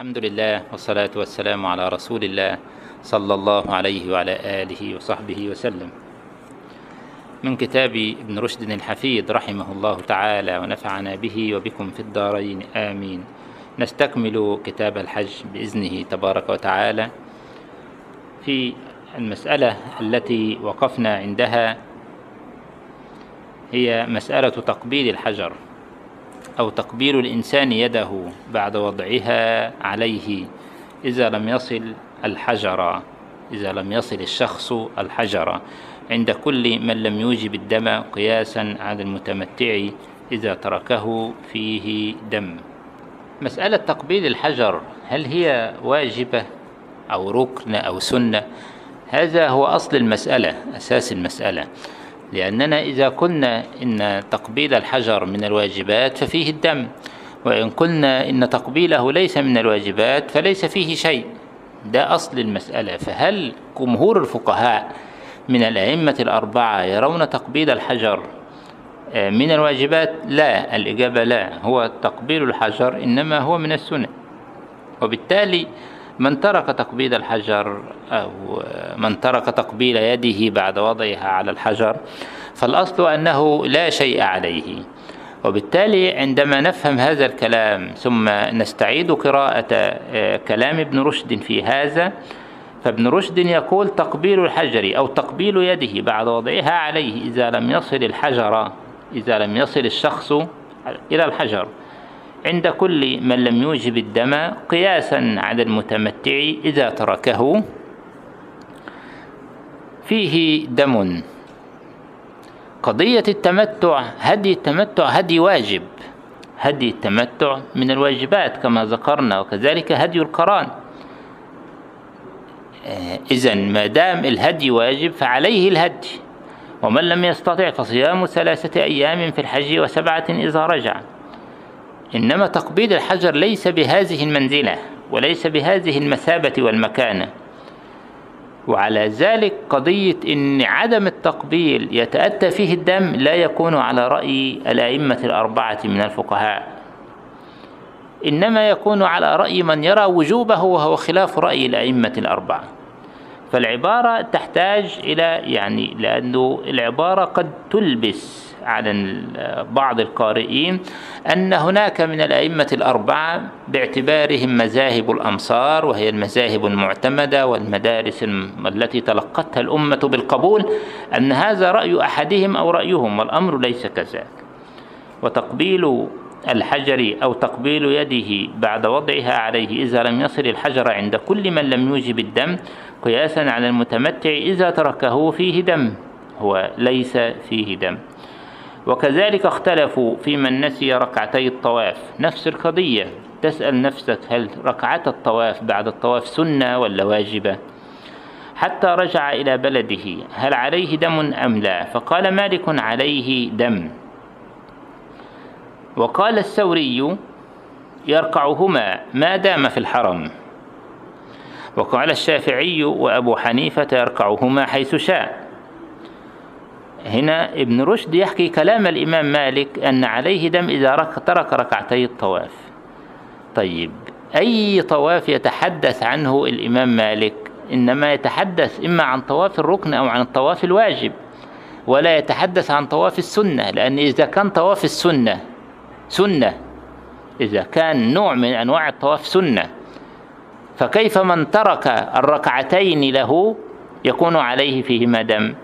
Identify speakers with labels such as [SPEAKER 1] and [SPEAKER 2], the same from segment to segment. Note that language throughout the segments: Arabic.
[SPEAKER 1] الحمد لله والصلاة والسلام على رسول الله صلى الله عليه وعلى آله وصحبه وسلم. من كتاب ابن رشد الحفيد رحمه الله تعالى ونفعنا به وبكم في الدارين آمين. نستكمل كتاب الحج بإذنه تبارك وتعالى في المسألة التي وقفنا عندها هي مسألة تقبيل الحجر. أو تقبيل الإنسان يده بعد وضعها عليه إذا لم يصل الحجر إذا لم يصل الشخص الحجر. عند كل من لم يوجب الدم قياسا على المتمتع إذا تركه فيه دم. مسألة تقبيل الحجر هل هي واجبة أو ركن أو سنة؟ هذا هو أصل المسألة أساس المسألة. لأننا إذا قلنا إن تقبيل الحجر من الواجبات ففيه الدم وإن قلنا إن تقبيله ليس من الواجبات فليس فيه شيء. ده أصل المسألة. فهل جمهور الفقهاء من الأئمة الأربعة يرون تقبيل الحجر من الواجبات؟ لا الإجابة لا. هو تقبيل الحجر إنما هو من السنة. وبالتالي من ترك تقبيل الحجر أو من ترك تقبيل يده بعد وضعها على الحجر فالأصل أنه لا شيء عليه. وبالتالي عندما نفهم هذا الكلام ثم نستعيد قراءة كلام ابن رشد في هذا فابن رشد يقول تقبيل الحجر أو تقبيل يده بعد وضعها عليه إذا لم يصل الحجر إذا لم يصل الشخص إلى الحجر. عند كل من لم يوجب الدم قياسا على المتمتع إذا تركه. فيه دم. قضية التمتع هدي التمتع هدي واجب. هدي التمتع من الواجبات كما ذكرنا وكذلك هدي القران. إذا ما دام الهدي واجب فعليه الهدي ومن لم يستطع فصيام ثلاثة أيام في الحج وسبعة إذا رجع. إنما تقبيل الحجر ليس بهذه المنزلة وليس بهذه المثابة والمكانة وعلى ذلك قضية إن عدم التقبيل يتأتى فيه الدم لا يكون على رأي الأئمة الأربعة من الفقهاء. إنما يكون على رأي من يرى وجوبه وهو خلاف رأي الأئمة الأربعة. فالعبارة تحتاج إلى يعني لأنه العبارة قد تلبس على بعض القارئين أن هناك من الأئمة الأربعة باعتبارهم مذاهب الأمصار وهي المذاهب المعتمدة والمدارس التي تلقتها الأمة بالقبول أن هذا رأي أحدهم أو رأيهم والأمر ليس كذلك. وتقبيل الحجر أو تقبيل يده بعد وضعها عليه إذا لم يصل الحجر عند كل من لم يوجب الدم قياسا على المتمتع إذا تركه فيه دم هو ليس فيه دم. وكذلك اختلفوا في من نسي ركعتي الطواف. نفس القضية. تسأل نفسك هل ركعة الطواف بعد الطواف سنة ولا واجبة؟ حتى رجع إلى بلده. هل عليه دم أم لا؟ فقال مالك عليه دم. وقال الثوري يركعهما ما دام في الحرم. وقال الشافعي وأبو حنيفة يركعهما حيث شاء. هنا ابن رشد يحكي كلام الإمام مالك أن عليه دم إذا ترك ركعتي الطواف. طيب أي طواف يتحدث عنه الإمام مالك؟ إنما يتحدث إما عن طواف الركن أو عن الطواف الواجب ولا يتحدث عن طواف السنة لأن إذا كان طواف السنة سنة. إذا كان نوع من أنواع الطواف سنة. فكيف من ترك الركعتين له يكون عليه فيهما دم؟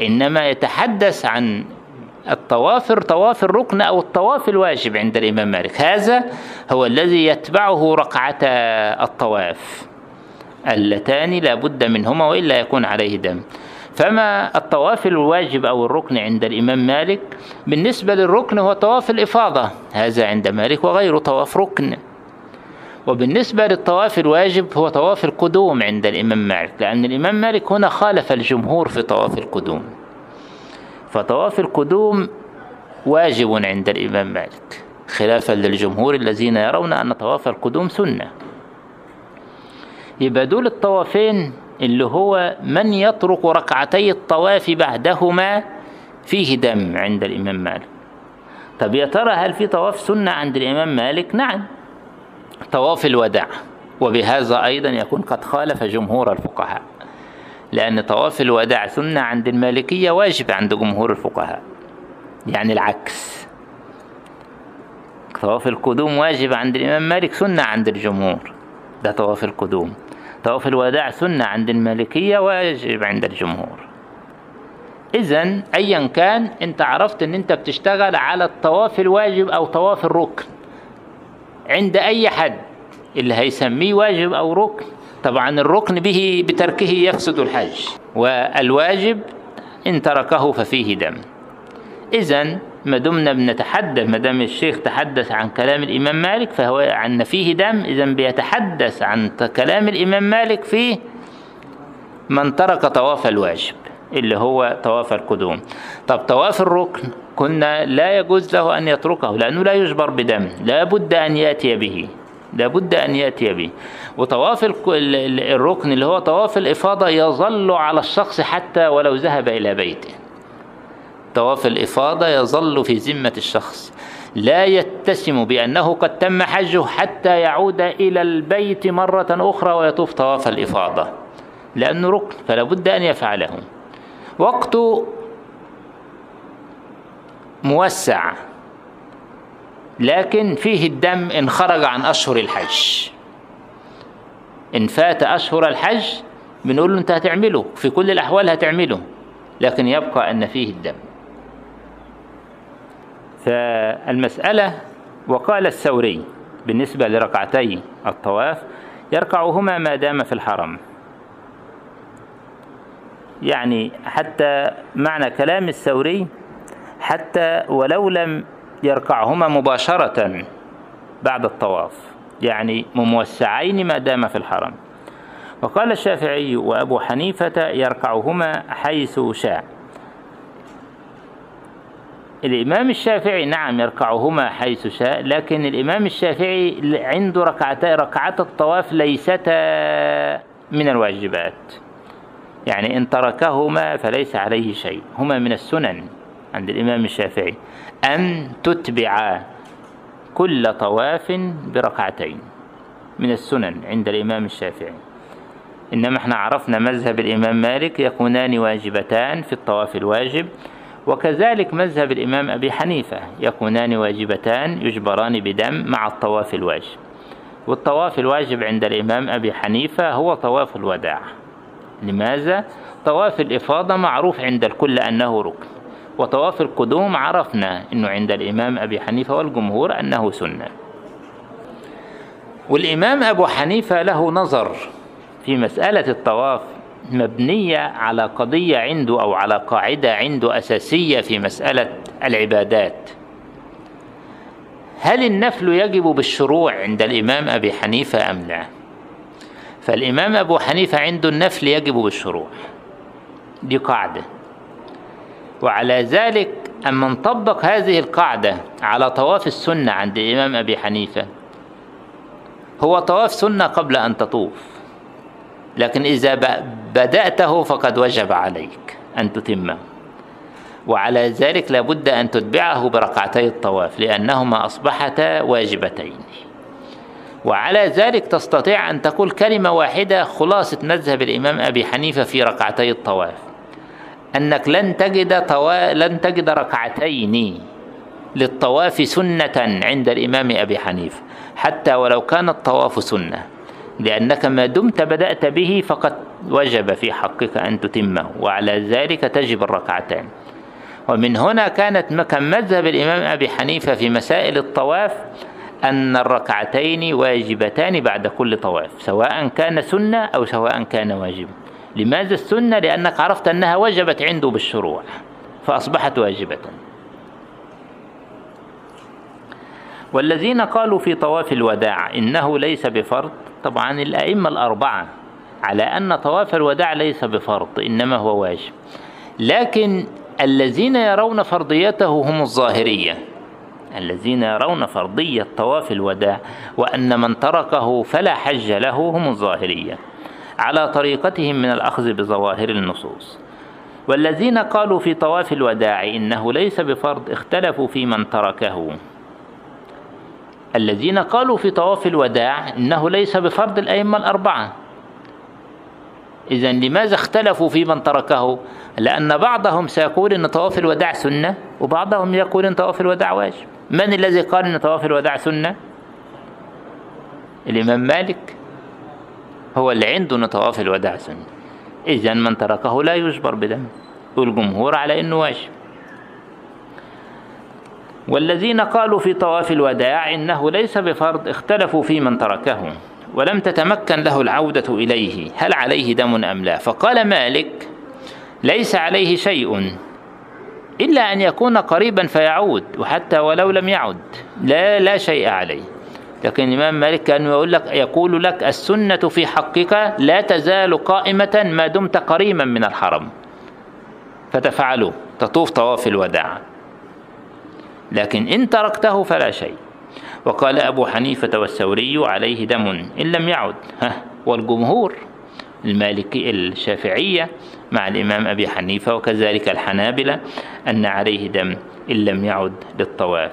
[SPEAKER 1] إنما يتحدث عن الطواف طواف الركن أو الطواف الواجب عند الإمام مالك. هذا هو الذي يتبعه ركعة الطواف. اللتان لا بد منهما وإلا يكون عليه دم. فما الطواف الواجب أو الركن عند الإمام مالك؟ بالنسبة للركن هو طواف الإفاضة. هذا عند مالك وغيره طواف ركن. وبالنسبة للطواف الواجب هو طواف القدوم عند الإمام مالك لأن الإمام مالك هنا خالف الجمهور في طواف القدوم. فطواف القدوم واجب عند الإمام مالك خلافا للجمهور الذين يرون أن طواف القدوم سنة. يبقى دول الطوافين اللي هو من يترك ركعتي الطواف بعدهما فيه دم عند الإمام مالك. طب يا ترى هل في طواف سنة عند الإمام مالك؟ نعم. طواف الوداع وبهذا أيضا يكون قد خالف جمهور الفقهاء لأن طواف الوداع سنة عند المالكية واجب عند جمهور الفقهاء يعني العكس. طواف القدوم واجب عند الإمام مالك سنة عند الجمهور ده طواف القدوم. طواف الوداع سنة عند المالكية واجب عند الجمهور. إذا أيا كان أنت عرفت أن أنت بتشتغل على الطواف الواجب أو طواف الركن. عند أي حد اللي هيسميه واجب أو ركن. طبعا الركن به بتركه يفسد الحج والواجب إن تركه ففيه دم. إذا ما دمنا بنتحدث ما دام الشيخ تحدث عن كلام الإمام مالك فهو عن فيه دم إذا بيتحدث عن كلام الإمام مالك في من ترك طواف الواجب. اللي هو طواف القدوم. طب طواف الركن كنا لا يجوز له أن يتركه لأنه لا يجبر بدم لا بد أن يأتي به لا بد أن يأتي به. وطواف الركن اللي هو طواف الإفاضة يظل على الشخص حتى ولو ذهب إلى بيته. طواف الإفاضة يظل في ذمة الشخص. لا يتسم بأنه قد تم حجه حتى يعود إلى البيت مرة أخرى ويطوف طواف الإفاضة. لأنه ركن فلا بد أن يفعله. وقت موسع لكن فيه الدم إن خرج عن أشهر الحج. إن فات أشهر الحج بنقول له أنت هتعمله في كل الأحوال هتعمله لكن يبقى أن فيه الدم. فالمسألة وقال الثوري بالنسبة لركعتي الطواف يركعهما ما دام في الحرم. يعني حتى معنى كلام الثوري حتى ولو لم يركعهما مباشرة بعد الطواف يعني مموسعين ما دام في الحرم. وقال الشافعي وأبو حنيفة يركعهما حيث شاء. الإمام الشافعي نعم يركعهما حيث شاء لكن الإمام الشافعي عنده ركعتا ركعات الطواف ليستا من الواجبات. يعني إن تركهما فليس عليه شيء. هما من السنن عند الإمام الشافعي. أن تتبع كل طواف بركعتين. من السنن عند الإمام الشافعي. إنما إحنا عرفنا مذهب الإمام مالك يكونان واجبتان في الطواف الواجب. وكذلك مذهب الإمام أبي حنيفة يكونان واجبتان يجبران بدم مع الطواف الواجب. والطواف الواجب عند الإمام أبي حنيفة هو طواف الوداع. لماذا؟ طواف الإفاضة معروف عند الكل أنه ركن وطواف القدوم عرفنا أنه عند الإمام أبي حنيفة والجمهور أنه سنة. والإمام أبو حنيفة له نظر في مسألة الطواف مبنية على قضية عنده أو على قاعدة عنده أساسية في مسألة العبادات. هل النفل يجب بالشروع عند الإمام أبي حنيفة أم لا؟ فالإمام أبو حنيفة عنده النفل يجب بالشروع. دي قاعدة. وعلى ذلك أما نطبق هذه القاعدة على طواف السنة عند الإمام أبي حنيفة هو طواف سنة قبل أن تطوف. لكن إذا بدأته فقد وجب عليك أن تتمه وعلى ذلك لابد أن تتبعه بركعتي الطواف لأنهما أصبحتا واجبتين. وعلى ذلك تستطيع أن تقول كلمة واحدة خلاصة مذهب الإمام أبي حنيفة في ركعتي الطواف. أنك لن تجد طوا... لن تجد ركعتين للطواف سنة عند الإمام أبي حنيفة حتى ولو كان الطواف سنة. لأنك ما دمت بدأت به فقد وجب في حقك أن تتمه وعلى ذلك تجب الركعتان ومن هنا كانت كان مذهب الإمام أبي حنيفة في مسائل الطواف أن الركعتين واجبتان بعد كل طواف سواء كان سنة أو سواء كان واجبا لماذا السنة؟ لأنك عرفت أنها وجبت عنده بالشروع فأصبحت واجبة. والذين قالوا في طواف الوداع إنه ليس بفرض طبعا الأئمة الأربعة على أن طواف الوداع ليس بفرض إنما هو واجب. لكن الذين يرون فرضيته هم الظاهرية. الذين يرون فرضية طواف الوداع وأن من تركه فلا حج له هم الظاهرية على طريقتهم من الأخذ بظواهر النصوص. والذين قالوا في طواف الوداع إنه ليس بفرض اختلفوا في من تركه. الذين قالوا في طواف الوداع إنه ليس بفرض الأئمة الأربعة. إذا لماذا اختلفوا في من تركه؟ لأن بعضهم سيقول أن طواف الوداع سنة وبعضهم يقول أن طواف الوداع واجب. من الذي قال أن طواف الوداع سنة؟ الإمام مالك. هو اللي عنده أن طواف الوداع سنة. إذا من تركه لا يجبر بدم والجمهور على أنه واجب. والذين قالوا في طواف الوداع إنه ليس بفرض اختلفوا في من تركه ولم تتمكن له العودة إليه. هل عليه دم أم لا؟ فقال مالك ليس عليه شيء. إلا أن يكون قريبا فيعود وحتى ولو لم يعد. لا لا شيء عليه. لكن الإمام مالك كان يقول لك يقول لك السنة في حقك لا تزال قائمة ما دمت قريبا من الحرم. فتفعله تطوف طواف الوداع. لكن إن تركته فلا شيء. وقال أبو حنيفة والثوري عليه دم إن لم يعد. ها والجمهور المالكي الشافعية مع الإمام أبي حنيفة وكذلك الحنابلة أن عليه دم إن لم يعد للطواف.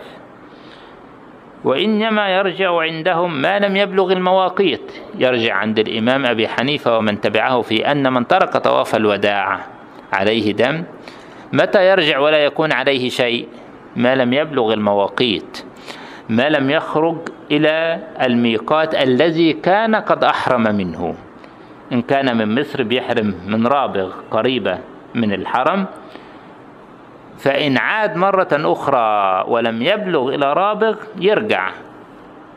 [SPEAKER 1] وإنما يرجع عندهم ما لم يبلغ المواقيت. يرجع عند الإمام أبي حنيفة ومن تبعه في أن من ترك طواف الوداع عليه دم متى يرجع ولا يكون عليه شيء؟ ما لم يبلغ المواقيت. ما لم يخرج إلى الميقات الذي كان قد أحرم منه. إن كان من مصر بيحرم من رابغ قريبة من الحرم فإن عاد مرة أخرى ولم يبلغ إلى رابغ يرجع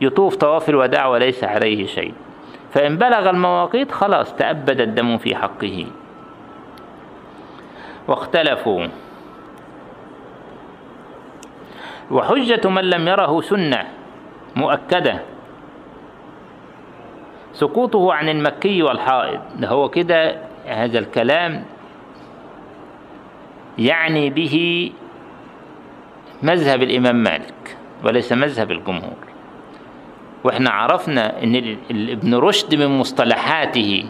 [SPEAKER 1] يطوف طواف الوداع وليس عليه شيء. فإن بلغ المواقيت خلاص تأبد الدم في حقه. واختلفوا. وحجة من لم يره سنة مؤكدة. سقوطه عن المكي والحائض. ده هو كده هذا الكلام يعني به مذهب الإمام مالك وليس مذهب الجمهور. وإحنا عرفنا إن ابن رشد من مصطلحاته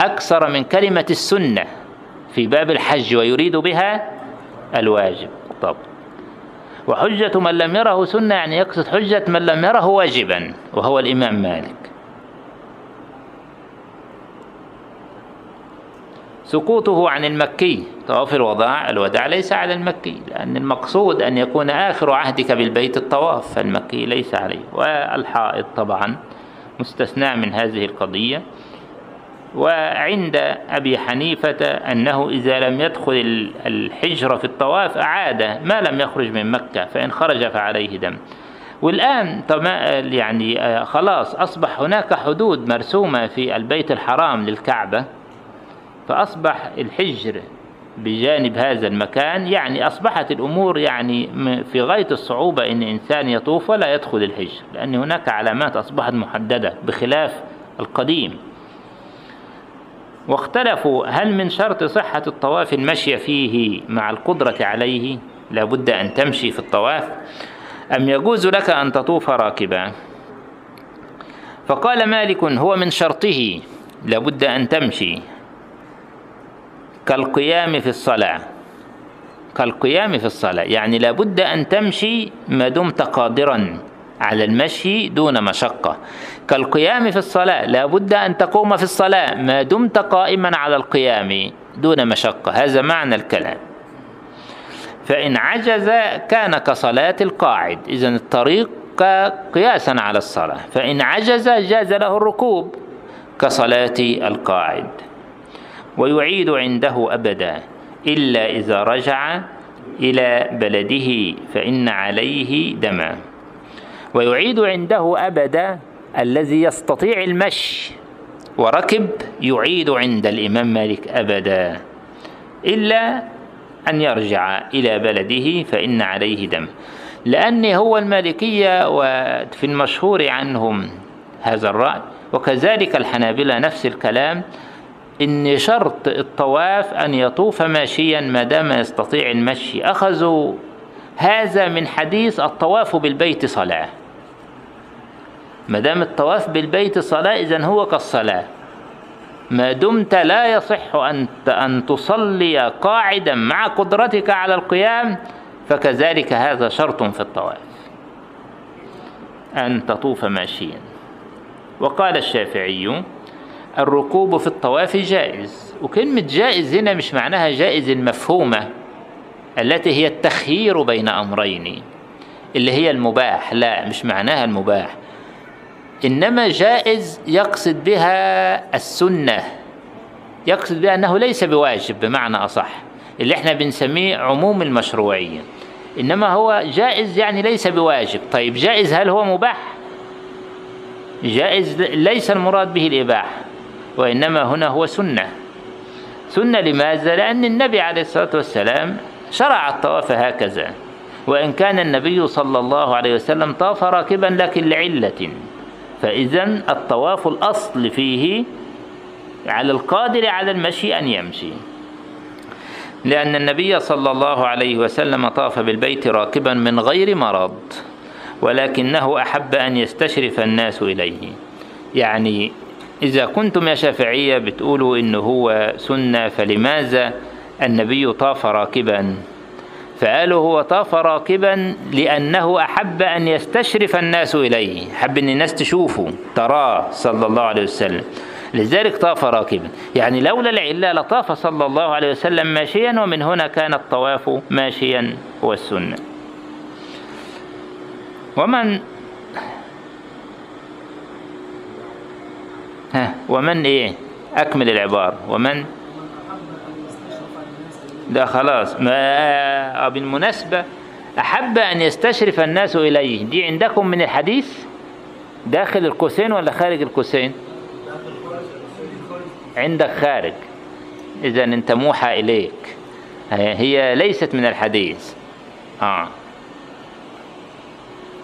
[SPEAKER 1] أكثر من كلمة السنة في باب الحج ويريد بها الواجب. طب. وحجة من لم يره سنة يعني يقصد حجة من لم يره واجبا وهو الإمام مالك. سقوطه عن المكي. طواف الوداع الوداع ليس على المكي لأن المقصود أن يكون آخر عهدك بالبيت الطواف. فالمكي ليس عليه. والحائط طبعا مستثنى من هذه القضية. وعند أبي حنيفة أنه إذا لم يدخل الحجر في الطواف أعاد ما لم يخرج من مكة فإن خرج فعليه دم. والآن يعني خلاص أصبح هناك حدود مرسومة في البيت الحرام للكعبة. فأصبح الحجر بجانب هذا المكان يعني أصبحت الأمور يعني في غاية الصعوبة أن إنسان يطوف ولا يدخل الحجر لأن هناك علامات أصبحت محددة بخلاف القديم. واختلفوا هل من شرط صحة الطواف المشي فيه مع القدرة عليه؟ لابد أن تمشي في الطواف. أم يجوز لك أن تطوف راكبا؟ فقال مالك هو من شرطه لابد أن تمشي. كالقيام في الصلاة. كالقيام في الصلاة. يعني لابد أن تمشي ما دمت قادرا على المشي دون مشقة. كالقيام في الصلاة. لابد أن تقوم في الصلاة ما دمت قائما على القيام دون مشقة. هذا معنى الكلام. فإن عجز كان كصلاة القاعد. إذا الطريق قياسا على الصلاة. فإن عجز جاز له الركوب كصلاة القاعد. ويعيد عنده أبدا إلا إذا رجع إلى بلده فإن عليه دما. ويعيد عنده أبدا الذي يستطيع المشي وركب يعيد عند الإمام مالك أبدا إلا أن يرجع إلى بلده فإن عليه دم. لأن هو المالكية وفي المشهور عنهم هذا الرأي وكذلك الحنابلة نفس الكلام إن شرط الطواف أن يطوف ماشيا ما دام يستطيع المشي. أخذوا هذا من حديث الطواف بالبيت صلاة. ما دام الطواف بالبيت صلاة إذن هو كالصلاة. ما دمت لا يصح أن أن تصلي قاعدا مع قدرتك على القيام فكذلك هذا شرط في الطواف. أن تطوف ماشيا. وقال الشافعي الركوب في الطواف جائز. وكلمة جائز هنا مش معناها جائز المفهومة التي هي التخيير بين أمرين. اللي هي المباح لا مش معناها المباح. إنما جائز يقصد بها السنة يقصد بها أنه ليس بواجب بمعنى أصح. اللي إحنا بنسميه عموم المشروعية. إنما هو جائز يعني ليس بواجب. طيب جائز هل هو مباح؟ جائز ليس المراد به الإباحة. وإنما هنا هو سنة. سنة لماذا؟ لأن النبي عليه الصلاة والسلام شرع الطواف هكذا. وإن كان النبي صلى الله عليه وسلم طاف راكبا لكن لعلة. فإذا الطواف الأصل فيه على القادر على المشي أن يمشي. لأن النبي صلى الله عليه وسلم طاف بالبيت راكبا من غير مرض ولكنه أحب أن يستشرف الناس إليه. يعني إذا كنتم يا شافعية بتقولوا إنه هو سنة فلماذا النبي طاف راكبا؟ فقالوا هو طاف راكبا لأنه أحب أن يستشرف الناس إليه حب أن الناس تشوفه تراه صلى الله عليه وسلم. لذلك طاف راكبا. يعني لولا العلة لطاف صلى الله عليه وسلم ماشيا ومن هنا كان الطواف ماشيا هو السنة ومن ها. ومن إيه؟ أكمل العبارة. ومن؟ ده خلاص. ما بالمناسبة أحب أن يستشرف الناس إليه. دي عندكم من الحديث؟ داخل القوسين ولا خارج القوسين؟ عندك خارج. إذا أنت موحى إليك. هي ليست من الحديث. آه.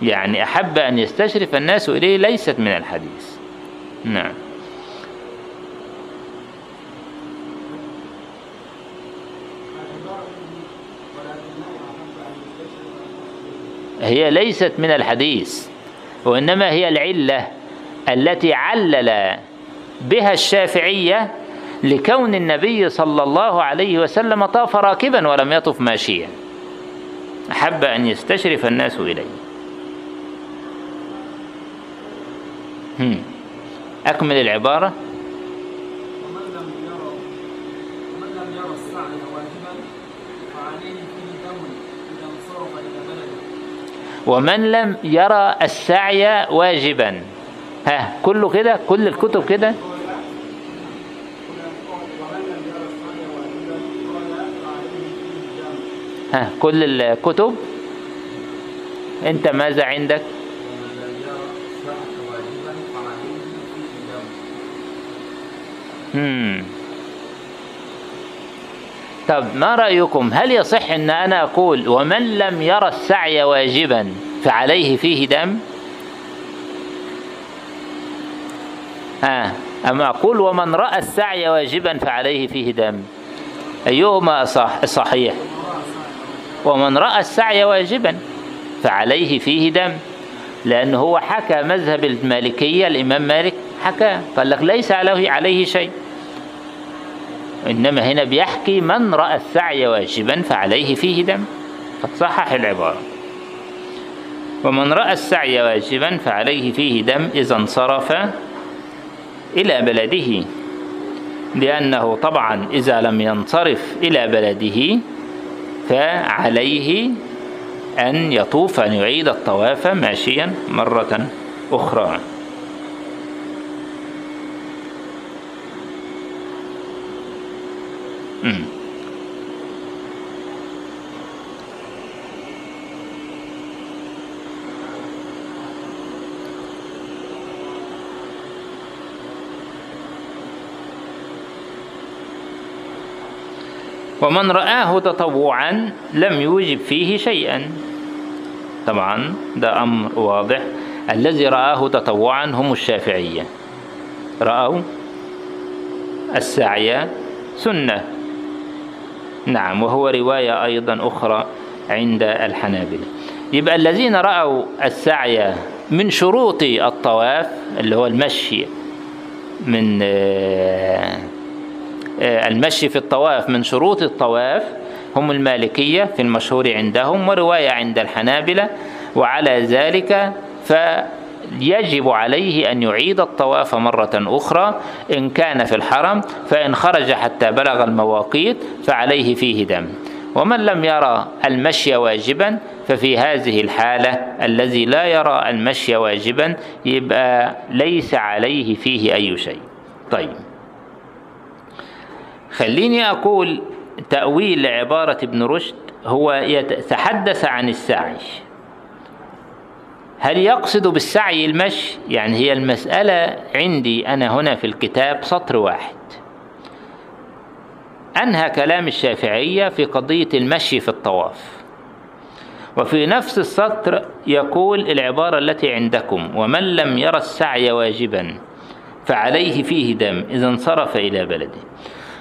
[SPEAKER 1] يعني أحب أن يستشرف الناس إليه ليست من الحديث. نعم. هي ليست من الحديث وإنما هي العلة التي علل بها الشافعية لكون النبي صلى الله عليه وسلم طاف راكبا ولم يطف ماشيا. أحب أن يستشرف الناس إليه أكمل العبارة
[SPEAKER 2] ومن لم يرى ومن لم يرى السعي واجبا فعليه فيه دم إذا انصرف إلى بلده
[SPEAKER 1] ومن لم يرى السعي واجبا. ها كله كده؟ كل الكتب كده؟ ها كل الكتب؟ انت ماذا عندك؟ مم. طب ما رأيكم؟ هل يصح إن أنا أقول ومن لم يرى السعي واجبا فعليه فيه دم؟ ها أما أقول ومن رأى السعي واجبا فعليه فيه دم؟ أيهما صح صحيح؟ ومن رأى السعي واجبا فعليه فيه دم لأنه هو حكى مذهب المالكية الإمام مالك حكى قال لك ليس عليه عليه شيء. إنما هنا بيحكي من رأى السعي واجبا فعليه فيه دم. فتصحح العبارة. ومن رأى السعي واجبا فعليه فيه دم إذا انصرف إلى بلده لأنه طبعا إذا لم ينصرف إلى بلده فعليه أن يطوف أن يعيد الطواف ماشيا مرة أخرى. ومن رآه تطوعا لم يوجب فيه شيئا. طبعا ده أمر واضح. الذي رآه تطوعا هم الشافعية. رأوا السعي سنة. نعم وهو رواية أيضا أخرى عند الحنابلة. يبقى الذين رأوا السعي من شروط الطواف اللي هو المشي من آه المشي في الطواف من شروط الطواف هم المالكية في المشهور عندهم ورواية عند الحنابلة وعلى ذلك يجب عليه أن يعيد الطواف مرة أخرى إن كان في الحرم فإن خرج حتى بلغ المواقيت فعليه فيه دم. ومن لم يرى المشي واجبا ففي هذه الحالة الذي لا يرى المشي واجبا يبقى ليس عليه فيه أي شيء. طيب. خليني أقول تأويل لعبارة ابن رشد هو يتحدث عن السعي هل يقصد بالسعي المشي؟ يعني هي المسألة عندي أنا هنا في الكتاب سطر واحد. أنهى كلام الشافعية في قضية المشي في الطواف. وفي نفس السطر يقول العبارة التي عندكم ومن لم يرى السعي واجبا فعليه فيه دم إذا انصرف إلى بلده.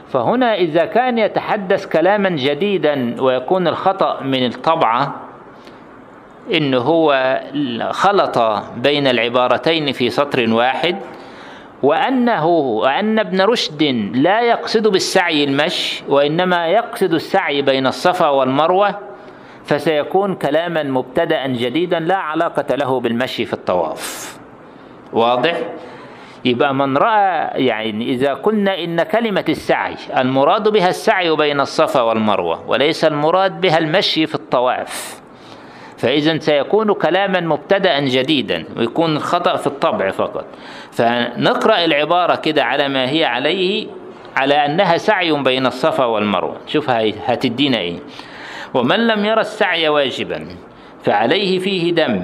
[SPEAKER 1] فهنا إذا كان يتحدث كلاما جديدا ويكون الخطأ من الطبعة إن هو خلط بين العبارتين في سطر واحد وأنه وأن ابن رشد لا يقصد بالسعي المشي وإنما يقصد السعي بين الصفا والمروة فسيكون كلاما مبتدأ جديدا لا علاقة له بالمشي في الطواف واضح؟ يبقى من رأى يعني إذا قلنا إن كلمة السعي المراد بها السعي بين الصفا والمروة وليس المراد بها المشي في الطواف فإذا سيكون كلاما مبتدأ جديدا ويكون الخطأ في الطبع فقط. فنقرأ العبارة كده على ما هي عليه على أنها سعي بين الصفا والمروة. شوف هتدينا إيه. ومن لم يرى السعي واجبا فعليه فيه دم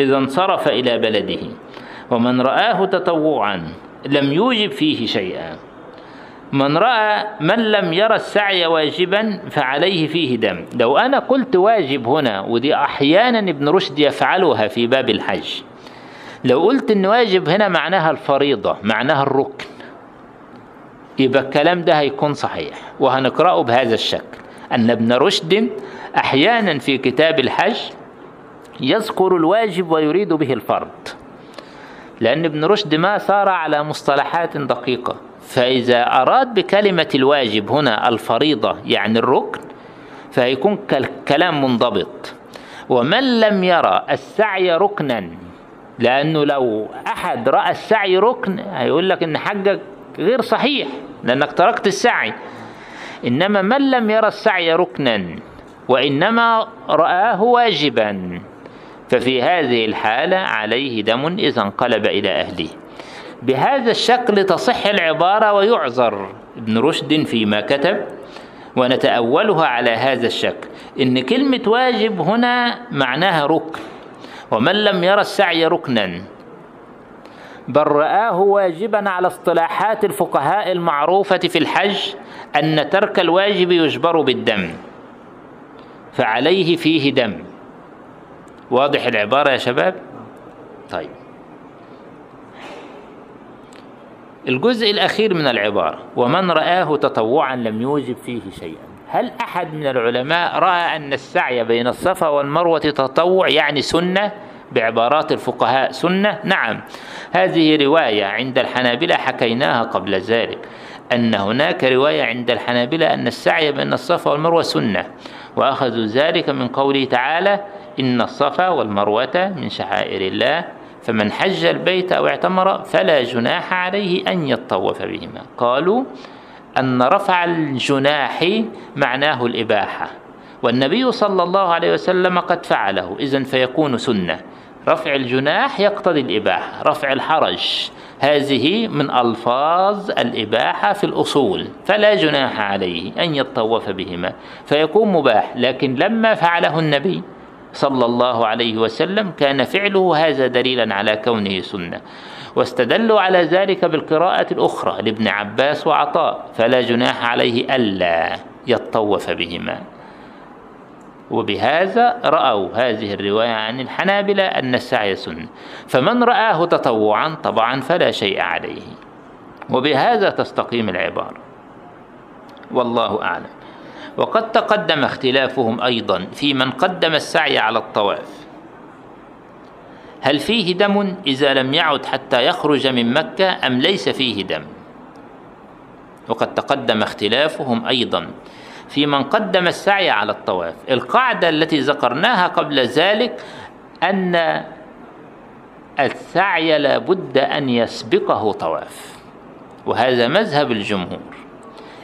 [SPEAKER 1] إذا انصرف إلى بلده. ومن رآه تطوعا لم يوجب فيه شيئا. من رأى من لم يرى السعي واجبا فعليه فيه دم. لو أنا قلت واجب هنا ودي أحيانا ابن رشد يفعلها في باب الحج. لو قلت إن واجب هنا معناها الفريضة معناها الركن. يبقى الكلام ده هيكون صحيح وهنقرأه بهذا الشكل. أن ابن رشد أحيانا في كتاب الحج يذكر الواجب ويريد به الفرض. لأن ابن رشد ما سار على مصطلحات دقيقة. فإذا أراد بكلمة الواجب هنا الفريضة يعني الركن فيكون كلام منضبط. ومن لم يرى السعي ركنا لأنه لو أحد رأى السعي ركن هيقول لك إن حجك غير صحيح لأنك تركت السعي. إنما من لم يرى السعي ركنا وإنما رآه واجبا ففي هذه الحالة عليه دم إذا انقلب إلى أهله. بهذا الشكل تصح العبارة ويعذر. ابن رشد فيما كتب ونتأولها على هذا الشكل. إن كلمة واجب هنا معناها ركن. ومن لم يرى السعي ركنا. بل رآه واجبا على اصطلاحات الفقهاء المعروفة في الحج أن ترك الواجب يجبر بالدم. فعليه فيه دم. واضح العبارة يا شباب؟ طيب. الجزء الأخير من العبارة ومن رآه تطوعا لم يوجب فيه شيئا. هل أحد من العلماء رأى أن السعي بين الصفا والمروة تطوع يعني سنة بعبارات الفقهاء سنة؟ نعم. هذه رواية عند الحنابلة حكيناها قبل ذلك أن هناك رواية عند الحنابلة أن السعي بين الصفا والمروة سنة وأخذوا ذلك من قوله تعالى إن الصفا والمروة من شعائر الله فمن حج البيت أو اعتمر فلا جناح عليه أن يطوف بهما. قالوا أن رفع الجناح معناه الإباحة والنبي صلى الله عليه وسلم قد فعله. إذن فيكون سنة. رفع الجناح يقتضي الإباحة. رفع الحرج هذه من ألفاظ الإباحة في الأصول. فلا جناح عليه أن يطوف بهما. فيكون مباح لكن لما فعله النبي صلى الله عليه وسلم كان فعله هذا دليلا على كونه سنة. واستدلوا على ذلك بالقراءة الأخرى لابن عباس وعطاء فلا جناح عليه ألا يطوف بهما. وبهذا رأوا هذه الرواية عن الحنابلة أن السعي سنة. فمن رآه تطوعا طبعا فلا شيء عليه. وبهذا تستقيم العبارة. والله أعلم. وقد تقدم اختلافهم أيضا في من قدم السعي على الطواف. هل فيه دم إذا لم يعد حتى يخرج من مكة أم ليس فيه دم؟ وقد تقدم اختلافهم أيضا في من قدم السعي على الطواف. القاعدة التي ذكرناها قبل ذلك أن السعي لابد أن يسبقه طواف وهذا مذهب الجمهور.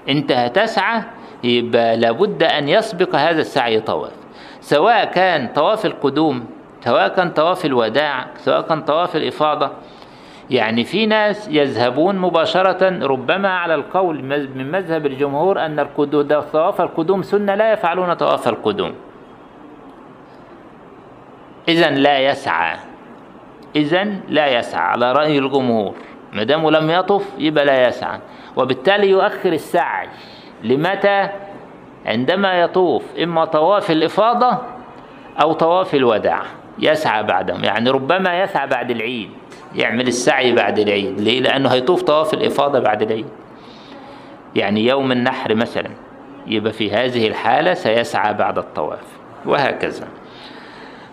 [SPEAKER 1] انت هتسعى يبقى لابد أن يسبق هذا السعي طواف سواء كان طواف القدوم سواء كان طواف الوداع سواء كان طواف الإفاضة يعني في ناس يذهبون مباشرة ربما على القول من مذهب الجمهور أن طواف القدوم سنة لا يفعلون طواف القدوم. إذا لا يسعى. إذا لا يسعى على رأي الجمهور. ما دام لم يطف يبقى لا يسعى. وبالتالي يؤخر السعي. لمتى؟ عندما يطوف إما طواف الإفاضة أو طواف الوداع يسعى بعدهم يعني ربما يسعى بعد العيد يعمل السعي بعد العيد ليه؟ لأنه هيطوف طواف الإفاضة بعد العيد. يعني يوم النحر مثلا يبقى في هذه الحالة سيسعى بعد الطواف وهكذا.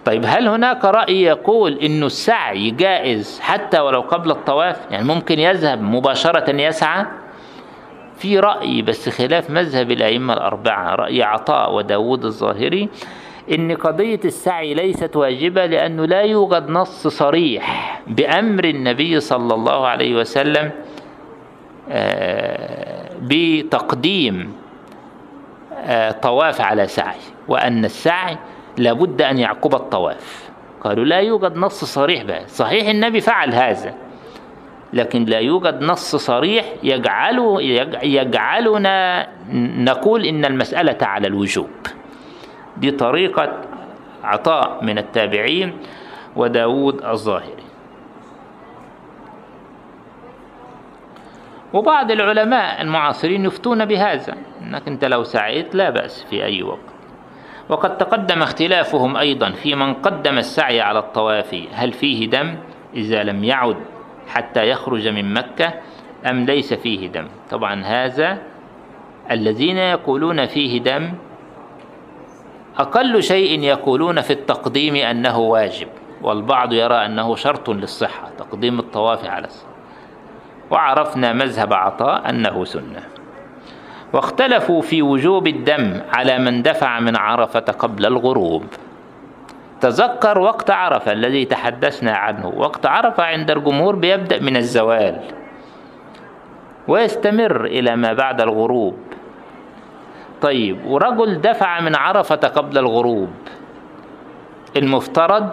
[SPEAKER 1] طيب هل هناك رأي يقول إنه السعي جائز حتى ولو قبل الطواف؟ يعني ممكن يذهب مباشرة يسعى؟ في رأي بس خلاف مذهب الأئمة الأربعة رأي عطاء وداود الظاهري إن قضية السعي ليست واجبة لأنه لا يوجد نص صريح بأمر النبي صلى الله عليه وسلم بتقديم طواف على سعي وأن السعي لابد أن يعقب الطواف. قالوا لا يوجد نص صريح بها صحيح النبي فعل هذا. لكن لا يوجد نص صريح يجعله يجعلنا نقول إن المسألة على الوجوب. دي طريقة عطاء من التابعين وداود الظاهري. وبعض العلماء المعاصرين يفتون بهذا إنك أنت لو سعيت لا بأس في أي وقت. وقد تقدم اختلافهم أيضا في من قدم السعي على الطواف هل فيه دم؟ إذا لم يعد حتى يخرج من مكة أم ليس فيه دم. طبعا هذا الذين يقولون فيه دم أقل شيء يقولون في التقديم أنه واجب والبعض يرى أنه شرط للصحة تقديم الطواف على الصلاة وعرفنا مذهب عطاء أنه سنة. واختلفوا في وجوب الدم على من دفع من عرفة قبل الغروب. تذكر وقت عرفة الذي تحدثنا عنه. وقت عرفة عند الجمهور بيبدأ من الزوال ويستمر إلى ما بعد الغروب. طيب ورجل دفع من عرفة قبل الغروب. المفترض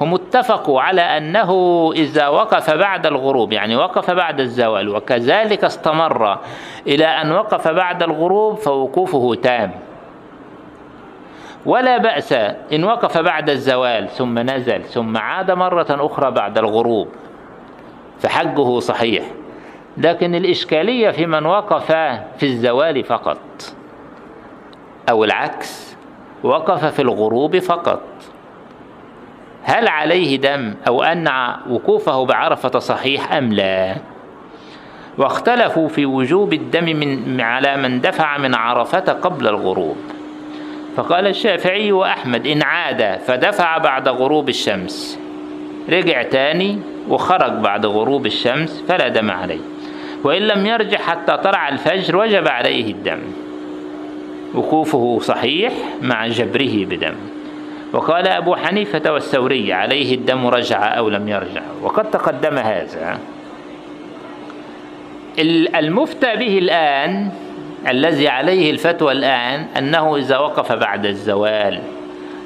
[SPEAKER 1] هم اتفقوا على أنه إذا وقف بعد الغروب يعني وقف بعد الزوال وكذلك استمر إلى أن وقف بعد الغروب فوقوفه تام. ولا بأس إن وقف بعد الزوال ثم نزل ثم عاد مرة أخرى بعد الغروب فحجه صحيح. لكن الإشكالية في من وقف في الزوال فقط أو العكس وقف في الغروب فقط. هل عليه دم أو أن وقوفه بعرفة صحيح أم لا؟ واختلفوا في وجوب الدم من على من دفع من عرفة قبل الغروب. فقال الشافعي وأحمد إن عاد فدفع بعد غروب الشمس. رجع تاني وخرج بعد غروب الشمس فلا دم عليه. وإن لم يرجع حتى طلع الفجر وجب عليه الدم. وقوفه صحيح مع جبره بدم. وقال أبو حنيفة والثوري عليه الدم رجع أو لم يرجع. وقد تقدم هذا. المفتى به الآن الذي عليه الفتوى الآن أنه إذا وقف بعد الزوال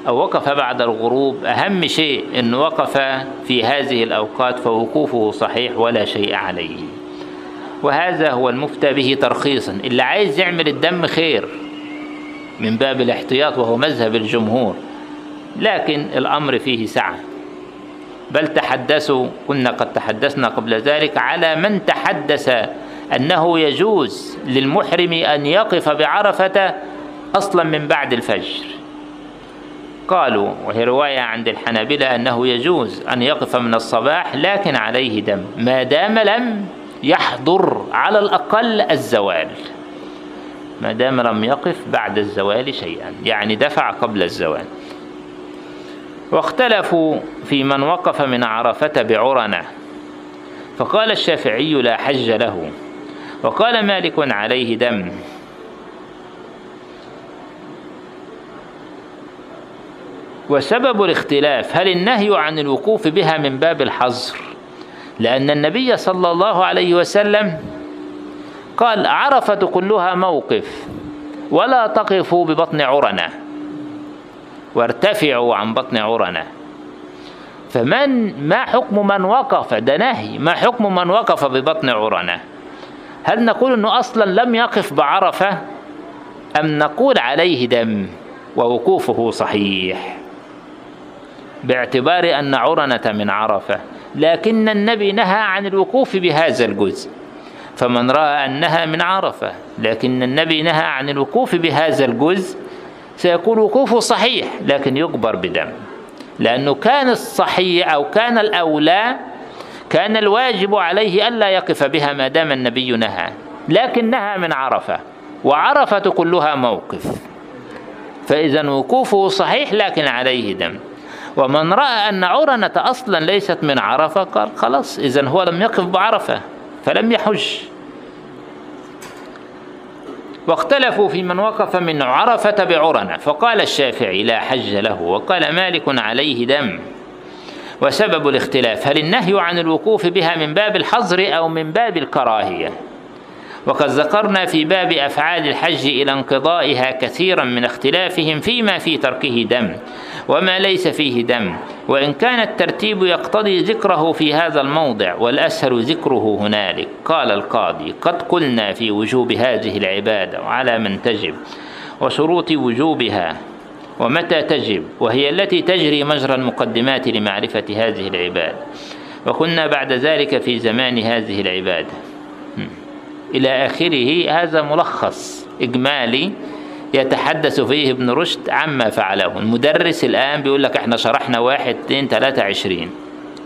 [SPEAKER 1] أو وقف بعد الغروب أهم شيء أنه وقف في هذه الأوقات فوقوفه صحيح ولا شيء عليه. وهذا هو المفتى به ترخيصا. اللي عايز يعمل الدم خير من باب الاحتياط وهو مذهب الجمهور لكن الأمر فيه سعة. بل تحدثوا كنا قد تحدثنا قبل ذلك على من تحدث أنه يجوز للمحرم أن يقف بعرفة أصلا من بعد الفجر. قالوا وهي رواية عند الحنابلة أنه يجوز أن يقف من الصباح لكن عليه دم ما دام لم يحضر على الأقل الزوال. ما دام لم يقف بعد الزوال شيئا يعني دفع قبل الزوال. واختلفوا في من وقف من عرفة بعرنة. فقال الشافعي لا حج له. وقال مالك عليه دم. وسبب الاختلاف هل النهي عن الوقوف بها من باب الحظر؟ لأن النبي صلى الله عليه وسلم قال عرفة كلها موقف ولا تقفوا ببطن عرنة وارتفعوا عن بطن عرنة فمن ما حكم من وقف؟ ده نهي ما حكم من وقف ببطن عرنة هل نقول أنه أصلا لم يقف بعرفة؟ أم نقول عليه دم ووقوفه صحيح؟ باعتبار أن عرنة من عرفة لكن النبي نهى عن الوقوف بهذا الجزء فمن رأى أنها من عرفة لكن النبي نهى عن الوقوف بهذا الجزء سيكون وقوفه صحيح لكن يجبر بدم لأنه كان الصحيح أو كان الأولى كان الواجب عليه ألا يقف بها ما دام النبي نهى لكنها من عرفة وعرفة كلها موقف. فإذا وقوفه صحيح لكن عليه دم. ومن رأى أن عرنة أصلا ليست من عرفة قال خلاص إذا هو لم يقف بعرفة فلم يحج. واختلفوا في من وقف من عرفة بعرنة فقال الشافعي لا حج له وقال مالك عليه دم. وسبب الاختلاف هل النهي عن الوقوف بها من باب الحظر أو من باب الكراهية؟ وقد ذكرنا في باب أفعال الحج إلى انقضائها كثيرا من اختلافهم فيما في تركه دم وما ليس فيه دم وإن كان الترتيب يقتضي ذكره في هذا الموضع والأسهل ذكره هنالك. قال القاضي قد قلنا في وجوب هذه العبادة وعلى من تجب وشروط وجوبها ومتى تجب؟ وهي التي تجري مجرى المقدمات لمعرفة هذه العبادة وكنا بعد ذلك في زمان هذه العبادة إلى آخره هذا ملخص إجمالي يتحدث فيه ابن رشد عما فعله. المدرس الآن بيقول لك إحنا شرحنا واحد اثنين ثلاثة عشرين.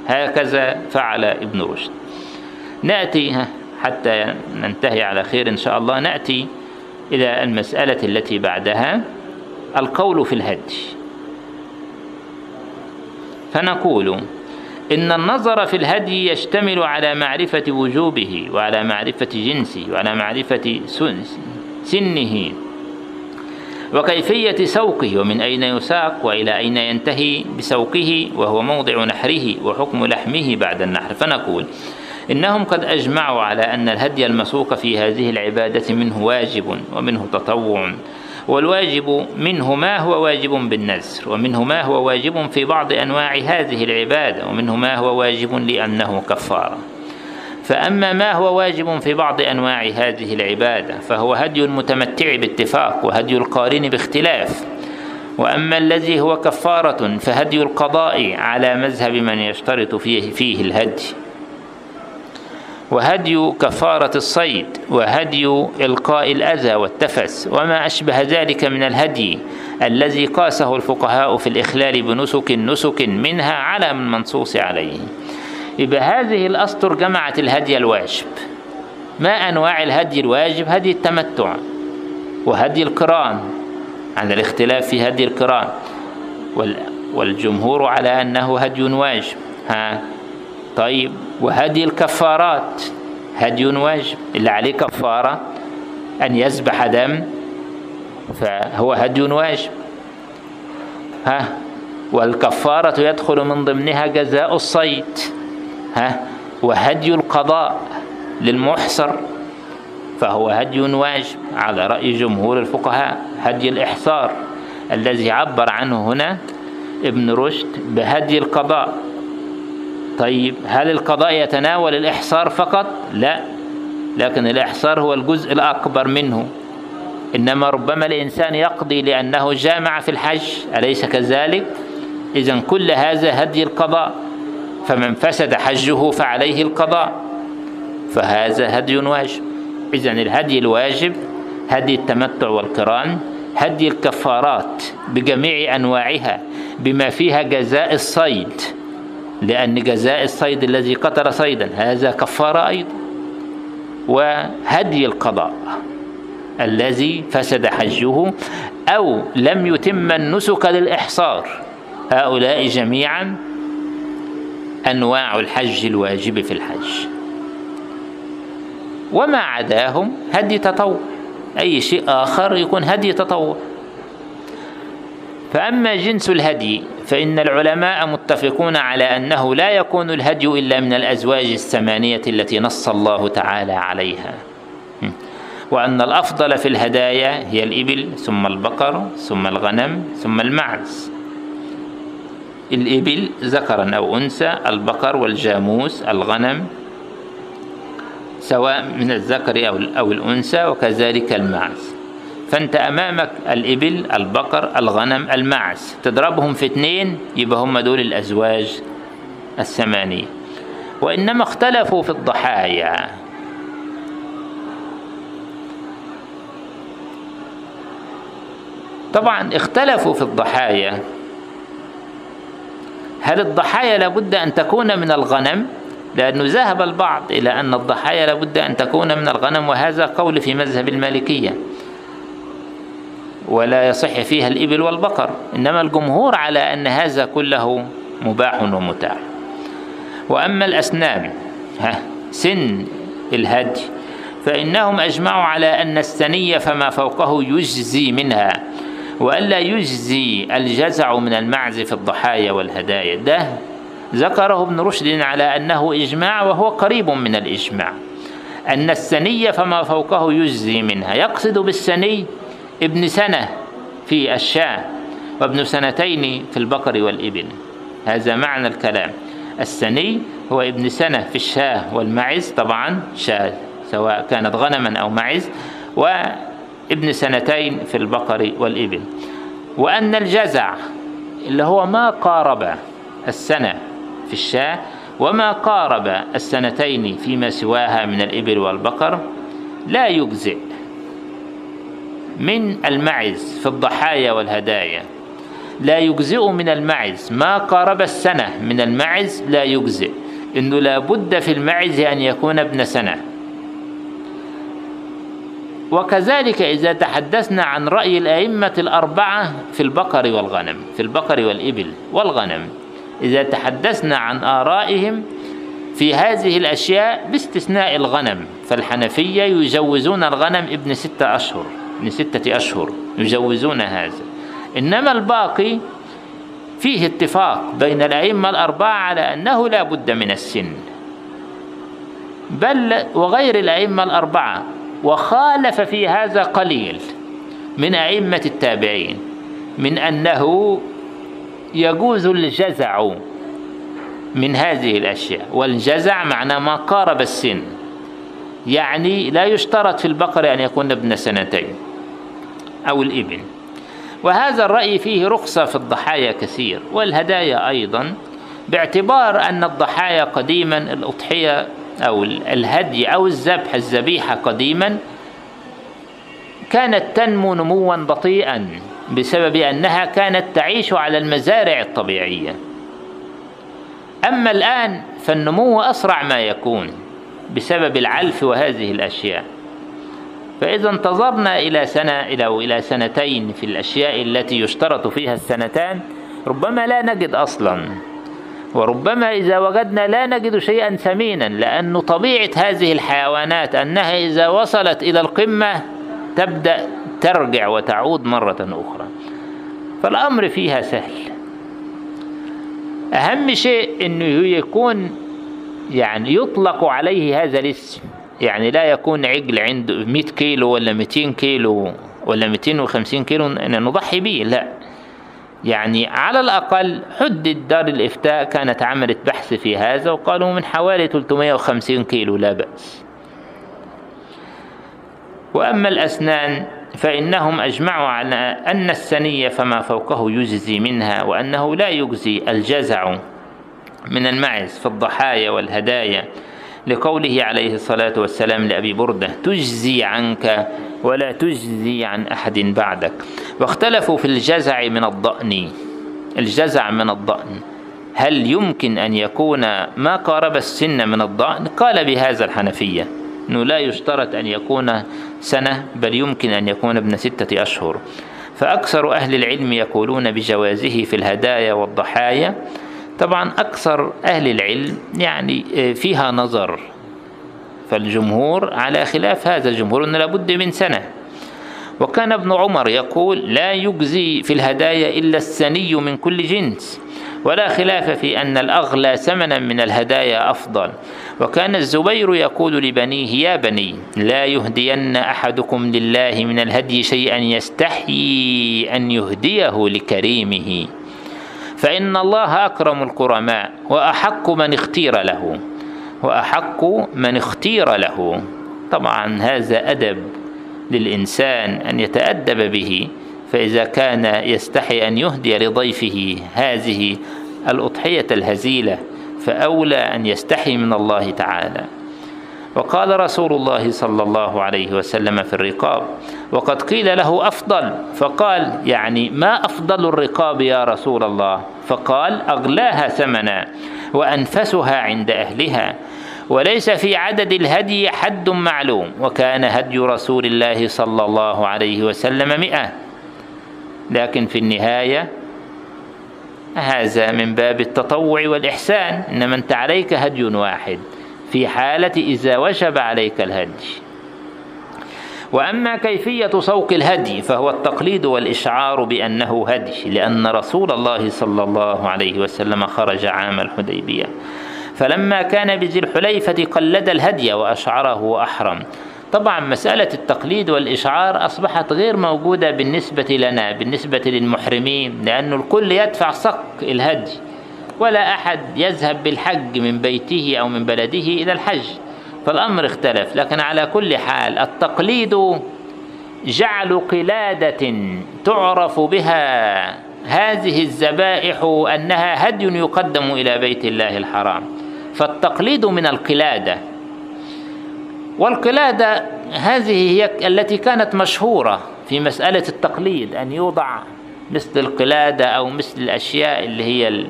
[SPEAKER 1] هكذا فعل ابن رشد. نأتي حتى ننتهي على خير إن شاء الله. نأتي إلى المسألة التي بعدها. القول في الهدي فنقول إن النظر في الهدي يشتمل على معرفة وجوبه وعلى معرفة جنسه وعلى معرفة سنه وكيفية سوقه ومن أين يساق وإلى أين ينتهي بسوقه وهو موضع نحره وحكم لحمه بعد النحر. فنقول إنهم قد أجمعوا على أن الهدي المسوق في هذه العبادة منه واجب ومنه تطوع. والواجب منه ما هو واجب بالنذر ومنه ما هو واجب في بعض أنواع هذه العبادة ومنه ما هو واجب لأنه كفارة فأما ما هو واجب في بعض أنواع هذه العبادة فهو هدي المتمتع باتفاق وهدي القارن باختلاف. وأما الذي هو كفارة فهدي القضاء على مذهب من يشترط فيه, فيه الهدي. وهدي كفارة الصيد وهدي إلقاء الأذى والتفس وما أشبه ذلك من الهدي الذي قاسه الفقهاء في الإخلال بنسك نسك منها على من منصوص عليه. يبقى هذه الأسطر جمعت الهدي الواجب. ما أنواع الهدي الواجب؟ هدي التمتع وهدي القران. على الاختلاف في هدي القران. والجمهور على أنه هدي واجب. ها؟ طيب. وهدي الكفارات هدي واجب اللي عليه كفارة أن يذبح دم فهو هدي واجب. ها؟ والكفارة يدخل من ضمنها جزاء الصيد. ها؟ وهدي القضاء للمحصر فهو هدي واجب على رأي جمهور الفقهاء. هدي الإحصار الذي عبر عنه هنا ابن رشد بهدي القضاء. طيب هل القضاء يتناول الإحصار فقط؟ لا لكن الإحصار هو الجزء الأكبر منه إنما ربما الإنسان يقضي لأنه جامع في الحج أليس كذلك؟ إذا كل هذا هدي القضاء فمن فسد حجه فعليه القضاء فهذا هدي واجب إذا الهدي الواجب هدي التمتع والقران هدي الكفارات بجميع أنواعها بما فيها جزاء الصيد لأن جزاء الصيد الذي قتل صيدا هذا كفارة أيضا. وهدي القضاء الذي فسد حجه أو لم يتم النسك للإحصار. هؤلاء جميعا أنواع الحج الواجب في الحج. وما عداهم هدي تطوع أي شيء آخر يكون هدي تطوع. فأما جنس الهدي فإن العلماء متفقون على أنه لا يكون الهدي إلا من الأزواج الثمانية التي نص الله تعالى عليها. وأن الأفضل في الهدايا هي الإبل ثم البقر ثم الغنم ثم المعز. الإبل ذكرا أو أنثى البقر والجاموس الغنم سواء من الذكر أو الأنثى وكذلك المعز. فأنت أمامك الإبل البقر الغنم المعز تضربهم في اثنين يبقى هم دول الأزواج الثمانية. وإنما اختلفوا في الضحايا. طبعا اختلفوا في الضحايا. هل الضحايا لابد أن تكون من الغنم؟ لأنه ذهب البعض إلى أن الضحايا لابد أن تكون من الغنم وهذا قول في مذهب المالكية. ولا يصح فيها الإبل والبقر. إنما الجمهور على أن هذا كله مباح ومتاح وأما الأسنان ها سن الهدي فإنهم أجمعوا على أن الثنية فما فوقه يجزي منها. وألا يجزي الجزع من المعز في الضحايا والهدايا. ده ذكره ابن رشد على أنه إجماع وهو قريب من الإجماع. أن السنية فما فوقه يجزي منها. يقصد بالسني ابن سنة في الشاة وابن سنتين في البقر والإبل. هذا معنى الكلام. السني هو ابن سنة في الشاة والمعز طبعا شاة سواء كانت غنما أو معز وابن سنتين في البقر والإبل. وأن الجزع اللي هو ما قارب السنة في الشاة وما قارب السنتين فيما سواها من الإبل والبقر لا يجزئ. من المعز في الضحايا والهدايا. لا يجزئ من المعز ما قارب السنة. من المعز لا يجزئ. إنه لابد في المعز أن يكون ابن سنة. وكذلك إذا تحدثنا عن رأي الأئمة الأربعة في البقر والغنم في البقر والإبل والغنم. إذا تحدثنا عن آرائهم في هذه الأشياء باستثناء الغنم فالحنفية يجوزون الغنم ابن ستة أشهر. ابن ستة أشهر يجوزون هذا. إنما الباقي فيه اتفاق بين الأئمة الأربعة على أنه لا بد من السن. بل وغير الأئمة الأربعة وخالف في هذا قليل من أئمة التابعين من أنه يجوز الجزع من هذه الأشياء. والجزع معنى ما قارب السن يعني لا يشترط في البقر أن يكون ابن سنتين. أو الإبل. وهذا الرأي فيه رخصة في الضحايا كثير والهدايا أيضا باعتبار أن الضحايا قديما الأضحية أو الهدي أو الذبح الذبيحة قديما كانت تنمو نموا بطيئا بسبب أنها كانت تعيش على المزارع الطبيعية. أما الآن فالنمو أسرع ما يكون بسبب العلف وهذه الأشياء. فإذا انتظرنا إلى سنة إلى إلى سنتين في الأشياء التي يشترط فيها السنتان ربما لا نجد أصلا. وربما إذا وجدنا لا نجد شيئا ثمينا لأن طبيعة هذه الحيوانات أنها إذا وصلت إلى القمة تبدأ ترجع وتعود مرة أخرى. فالأمر فيها سهل. أهم شيء أنه يكون يعني يطلق عليه هذا الاسم. يعني لا يكون عجل عنده 100 كيلو ولا 200 كيلو ولا 250 كيلو أن نضحي به لا. يعني على الأقل حدد دار الإفتاء كانت عملت بحث في هذا وقالوا من حوالي 350 كيلو لا بأس. وأما الأسنان فإنهم أجمعوا على أن السنية فما فوقه يجزي منها وأنه لا يجزي الجزع من المعز في الضحايا والهدايا. لقوله عليه الصلاة والسلام لأبي بردة تجزي عنك ولا تجزي عن أحد بعدك. واختلفوا في الجزع من الضأن. الجزع من الضأن. هل يمكن أن يكون ما قارب السن من الضأن؟ قال بهذا الحنفية. أنه لا يشترط أن يكون سنة بل يمكن أن يكون ابن ستة أشهر. فأكثر أهل العلم يقولون بجوازه في الهدايا والضحايا طبعا أكثر أهل العلم يعني فيها نظر فالجمهور على خلاف هذا الجمهور أنه لابد من سنة. وكان ابن عمر يقول لا يجزي في الهدايا إلا السني من كل جنس ولا خلاف في أن الأغلى ثمنا من الهدايا أفضل. وكان الزبير يقول لبنيه يا بني لا يهدين أحدكم لله من الهدي شيئا يستحيي أن يهديه لكريمه. فإن الله أكرم الكرماء وأحق من اختير له وأحق من اختير له. طبعا هذا أدب للإنسان أن يتأدب به فإذا كان يستحي أن يهدي لضيفه هذه الأضحية الهزيلة فأولى أن يستحي من الله تعالى. وقال رسول الله صلى الله عليه وسلم في الرقاب وقد قيل له أفضل فقال يعني ما أفضل الرقاب يا رسول الله؟ فقال أغلاها ثمنا وأنفسها عند أهلها وليس في عدد الهدي حد معلوم وكان هدي رسول الله صلى الله عليه وسلم مئة. لكن في النهاية هذا من باب التطوع والإحسان إنما أنت عليك هدي واحد. في حالة إذا وجب عليك الهدي. وأما كيفية سوق الهدي فهو التقليد والإشعار بأنه هدي لأن رسول الله صلى الله عليه وسلم خرج عام الحديبية. فلما كان بذي الحليفة قلد الهدي وأشعره وأحرم طبعا مسألة التقليد والإشعار أصبحت غير موجودة بالنسبة لنا بالنسبة للمحرمين لأن الكل يدفع صك الهدي. ولا أحد يذهب بالحج من بيته أو من بلده إلى الحج فالأمر اختلف لكن على كل حال التقليد جعل قلادة تعرف بها هذه الذبائح أنها هدي يقدم إلى بيت الله الحرام فالتقليد من القلادة والقلادة هذه هي التي كانت مشهورة في مسألة التقليد أن يوضع مثل القلادة أو مثل الأشياء اللي هي.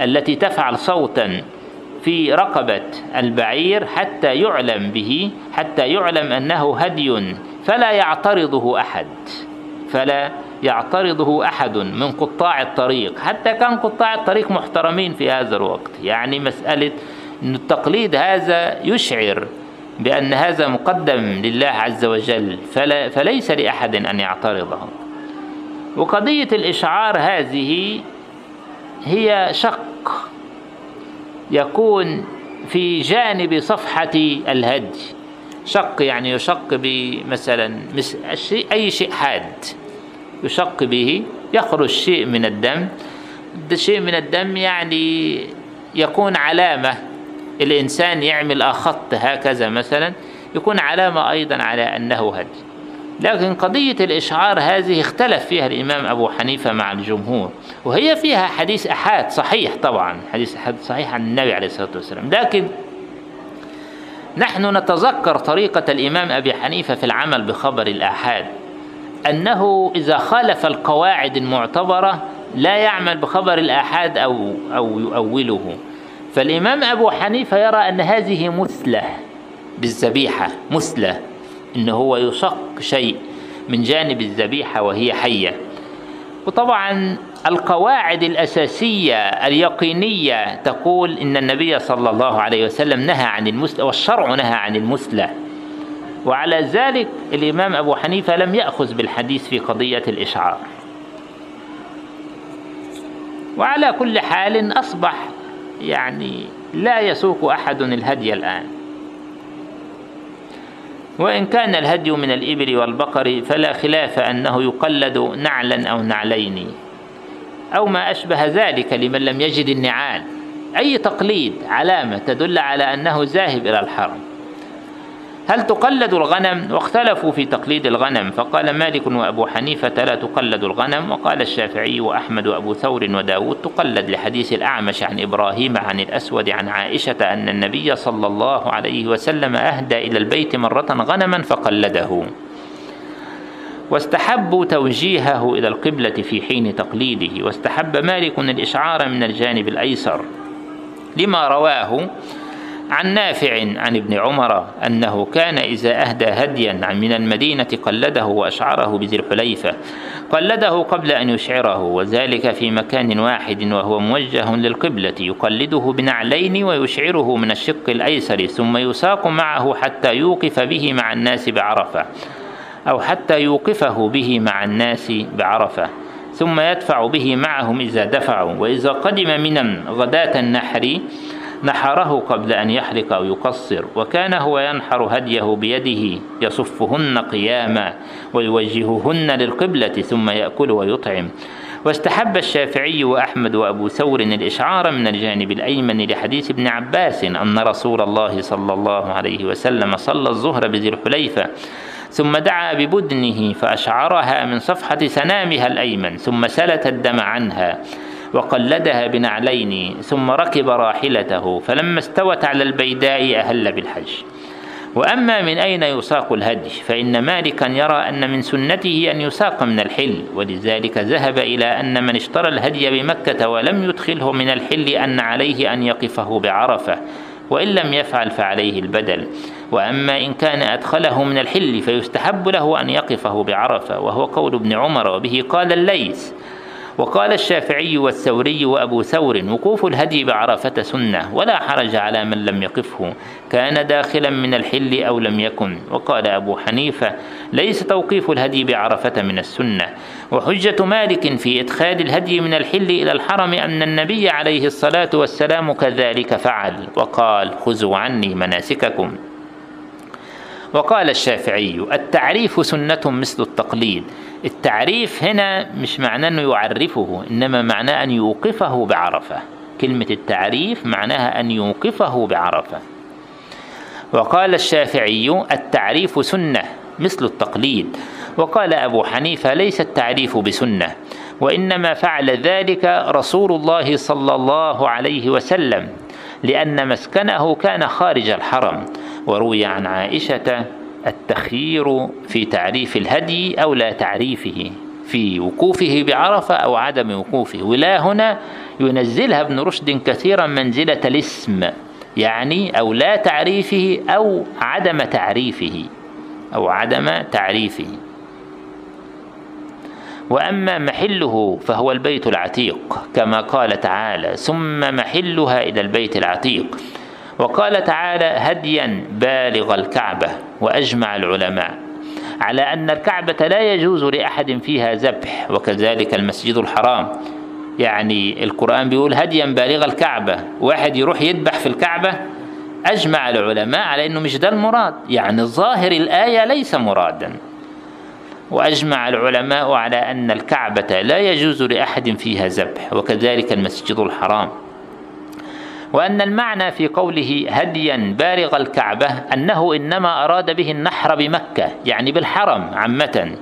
[SPEAKER 1] التي تفعل صوتا في رقبة البعير حتى يعلم به حتى يعلم أنه هدي فلا يعترضه أحد. فلا يعترضه أحد من قطاع الطريق. حتى كان قطاع الطريق محترمين في هذا الوقت. يعني مسألة أن التقليد هذا يشعر بأن هذا مقدم لله عز وجل فلا فليس لأحد أن يعترضه. وقضية الإشعار هذه هي شق يكون في جانب صفحة الهدي. شق يعني يشق بمثلا أي شيء حاد. يشق به يخرج شيء من الدم. شيء من الدم يعني يكون علامة. الإنسان يعمل أخط هكذا مثلا يكون علامة أيضا على أنه هدي. لكن قضية الإشعار هذه اختلف فيها الإمام أبو حنيفة مع الجمهور وهي فيها حديث أحاد صحيح طبعا حديث أحاد صحيح عن النبي عليه الصلاة والسلام. لكن نحن نتذكر طريقة الإمام أبي حنيفة في العمل بخبر الآحاد أنه إذا خالف القواعد المعتبرة لا يعمل بخبر الآحاد أو أو يؤوله. فالإمام أبو حنيفة يرى أن هذه مثلة بالذبيحة مثلة. إن هو يشق شيء من جانب الذبيحة وهي حية. وطبعا القواعد الأساسية اليقينية تقول إن النبي صلى الله عليه وسلم نهى عن المثلى والشرع نهى عن المثلى وعلى ذلك الإمام أبو حنيفة لم يأخذ بالحديث في قضية الإشعار. وعلى كل حال أصبح يعني لا يسوق أحد الهدي الآن. وإن كان الهدي من الإبل والبقر فلا خلاف أنه يقلد نعلا أو نعلين أو ما أشبه ذلك لمن لم يجد النعال. أي تقليد علامة تدل على أنه ذاهب إلى الحرم. هل تقلد الغنم؟ واختلفوا في تقليد الغنم. فقال مالك وأبو حنيفة لا تقلد الغنم وقال الشافعي وأحمد وأبو ثور وداود تقلد لحديث الأعمش عن إبراهيم عن الأسود عن عائشة أن النبي صلى الله عليه وسلم أهدى إلى البيت مرة غنما فقلده. واستحبوا توجيهه إلى القبلة في حين تقليده. واستحب مالك الإشعار من الجانب الأيسر. لما رواه عن نافع عن ابن عمر أنه كان إذا أهدى هديا من المدينة قلده وأشعره بذي الحليفة قلده قبل أن يشعره وذلك في مكان واحد وهو موجه للقبلة يقلده بنعلين ويشعره من الشق الأيسر ثم يساق معه حتى يوقف به مع الناس بعرفة أو حتى يوقفه به مع الناس بعرفة ثم يدفع به معهم إذا دفعوا وإذا قدم من غداة النحر نحره قبل أن يحلق أو يقصر وكان هو ينحر هديه بيده يصفهن قياما ويوجههن للقبلة ثم يأكل ويطعم. واستحب الشافعي وأحمد وأبو ثور الإشعار من الجانب الأيمن لحديث ابن عباس أن رسول الله صلى الله عليه وسلم صلى الظهر بذي الحليفة ثم دعا ببدنه فأشعرها من صفحة سنامها الأيمن ثم سلت الدم عنها. وقلدها بنعلين ثم ركب راحلته فلما استوت على البيداء أهل بالحج. وأما من أين يساق الهدي فإن مالكا يرى أن من سنته أن يساق من الحل ولذلك ذهب إلى أن من اشترى الهدي بمكة ولم يدخله من الحل أن عليه أن يقفه بعرفة وإن لم يفعل فعليه البدل. وأما إن كان أدخله من الحل فيستحب له أن يقفه بعرفة وهو قول ابن عمر وبه قال الليث وقال الشافعي والثوري وأبو ثور وقوف الهدي بعرفة سنة ولا حرج على من لم يقفه كان داخلا من الحل أو لم يكن. وقال أبو حنيفة ليس توقيف الهدي بعرفة من السنة. وحجة مالك في إدخال الهدي من الحل إلى الحرم أن النبي عليه الصلاة والسلام كذلك فعل. وقال خذوا عني مناسككم. وقال الشافعي التعريف سنة مثل التقليد التعريف هنا مش معناه أنه يعرفه إنما معناه أن يوقفه بعرفة. كلمة التعريف معناها أن يوقفه بعرفة. وقال الشافعي التعريف سنة مثل التقليد. وقال أبو حنيفة ليس التعريف بسنة وإنما فعل ذلك رسول الله صلى الله عليه وسلم لأن مسكنه كان خارج الحرم. وروي عن عائشة التخيير في تعريف الهدي أو لا تعريفه في وقوفه بعرفة أو عدم وقوفه. ولا هنا ينزلها ابن رشد كثيرا منزلة الاسم يعني أو لا تعريفه أو عدم تعريفه أو عدم تعريفه. وأما محله فهو البيت العتيق كما قال تعالى ثم محلها إلى البيت العتيق وقال تعالى هديا بالغ الكعبة وأجمع العلماء. على أن الكعبة لا يجوز لأحد فيها ذبح وكذلك المسجد الحرام. يعني القرآن بيقول هديا بالغ الكعبة واحد يروح يذبح في الكعبة أجمع العلماء على أنه مش ده المراد. يعني ظاهر الآية ليس مرادا. وأجمع العلماء على أن الكعبة لا يجوز لأحد فيها ذبح وكذلك المسجد الحرام. وأن المعنى في قوله هديا بالغ الكعبة أنه إنما أراد به النحر بمكة يعني بالحرم عامة.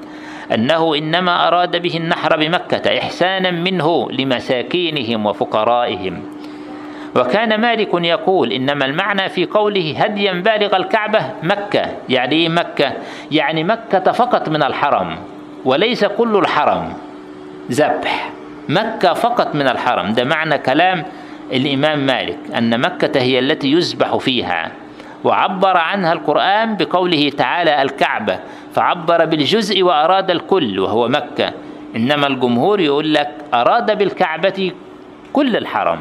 [SPEAKER 1] أنه إنما أراد به النحر بمكة إحسانا منه لمساكينهم وفقرائهم. وكان مالك يقول إنما المعنى في قوله هديا بالغ الكعبة مكة يعني إيه مكة؟ يعني مكة فقط من الحرم وليس كل الحرم. ذبح. مكة فقط من الحرم. ده معنى كلام الإمام مالك أن مكة هي التي يذبح فيها وعبر عنها القرآن بقوله تعالى الكعبة فعبر بالجزء وأراد الكل وهو مكة. إنما الجمهور يقول لك أراد بالكعبة كل الحرم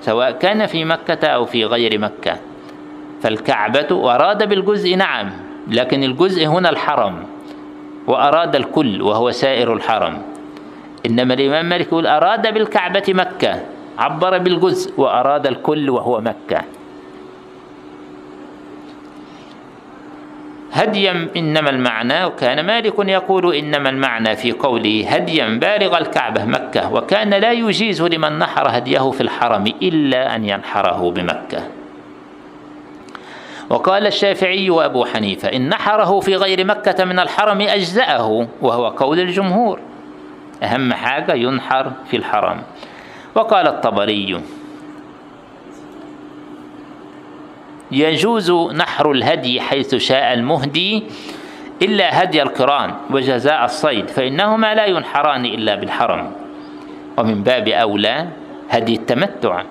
[SPEAKER 1] سواء كان في مكة أو في غير مكة. فالكعبة أراد بالجزء نعم لكن الجزء هنا الحرم وأراد الكل وهو سائر الحرم. إنما الإمام مالك يقول أراد بالكعبة مكة. عبر بالجزء وأراد الكل وهو مكة. هديا إنما المعنى وكان مالك يقول إنما المعنى في قوله هديا بالغ الكعبة مكة وكان لا يجيز لمن نحر هديه في الحرم إلا أن ينحره بمكة. وقال الشافعي وأبو حنيفة إن نحره في غير مكة من الحرم أجزأه وهو قول الجمهور. أهم حاجة ينحر في الحرم. وقال الطبري يجوز نحر الهدي حيث شاء المهدي إلا هدي القرآن وجزاء الصيد فإنهما لا ينحران إلا بالحرم. ومن باب أولى هدي التمتع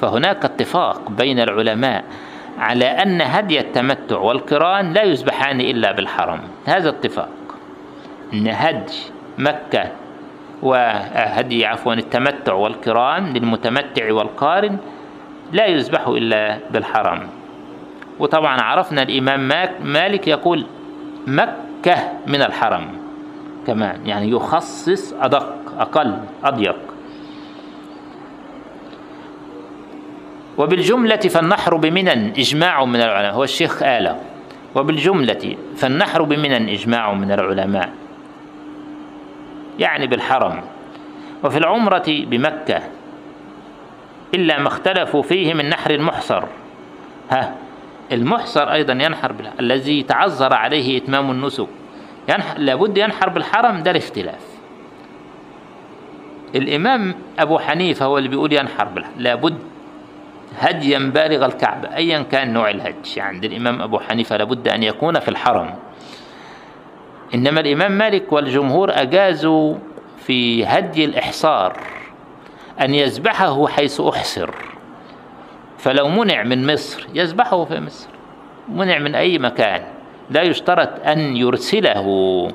[SPEAKER 1] فهناك اتفاق بين العلماء على أن هدي التمتع والقرآن لا يذبحان إلا بالحرم. هذا اتفاق. أن هدي مكة وهدي عفوا التمتع والقران للمتمتع والقارن لا يذبح إلا بالحرم وطبعا عرفنا الإمام مالك يقول مك مكة من الحرم. كمان يعني يخصص أدق أقل أضيق. وبالجملة فالنحر بمنى إجماع من العلماء. هو الشيخ آلة. وبالجملة فالنحر بمنى إجماع من العلماء. يعني بالحرم. وفي العمرة بمكة إلا ما اختلفوا فيه من نحر المحصر. ها المحصر أيضا ينحر بالح... الذي تعذر عليه إتمام النسك. ينحر... لابد ينحر بالحرم ده الاختلاف. الإمام أبو حنيفة هو اللي بيقول ينحر بالحرم لابد هديا بالغ الكعبة أيا كان نوع الهدي. عند الإمام أبو حنيفة لابد أن يكون في الحرم. إنما الإمام مالك والجمهور أجازوا في هدي الإحصار أن يذبحه حيث أحصر. فلو منع من مصر يذبحه في مصر. منع من أي مكان. لا يشترط أن يرسله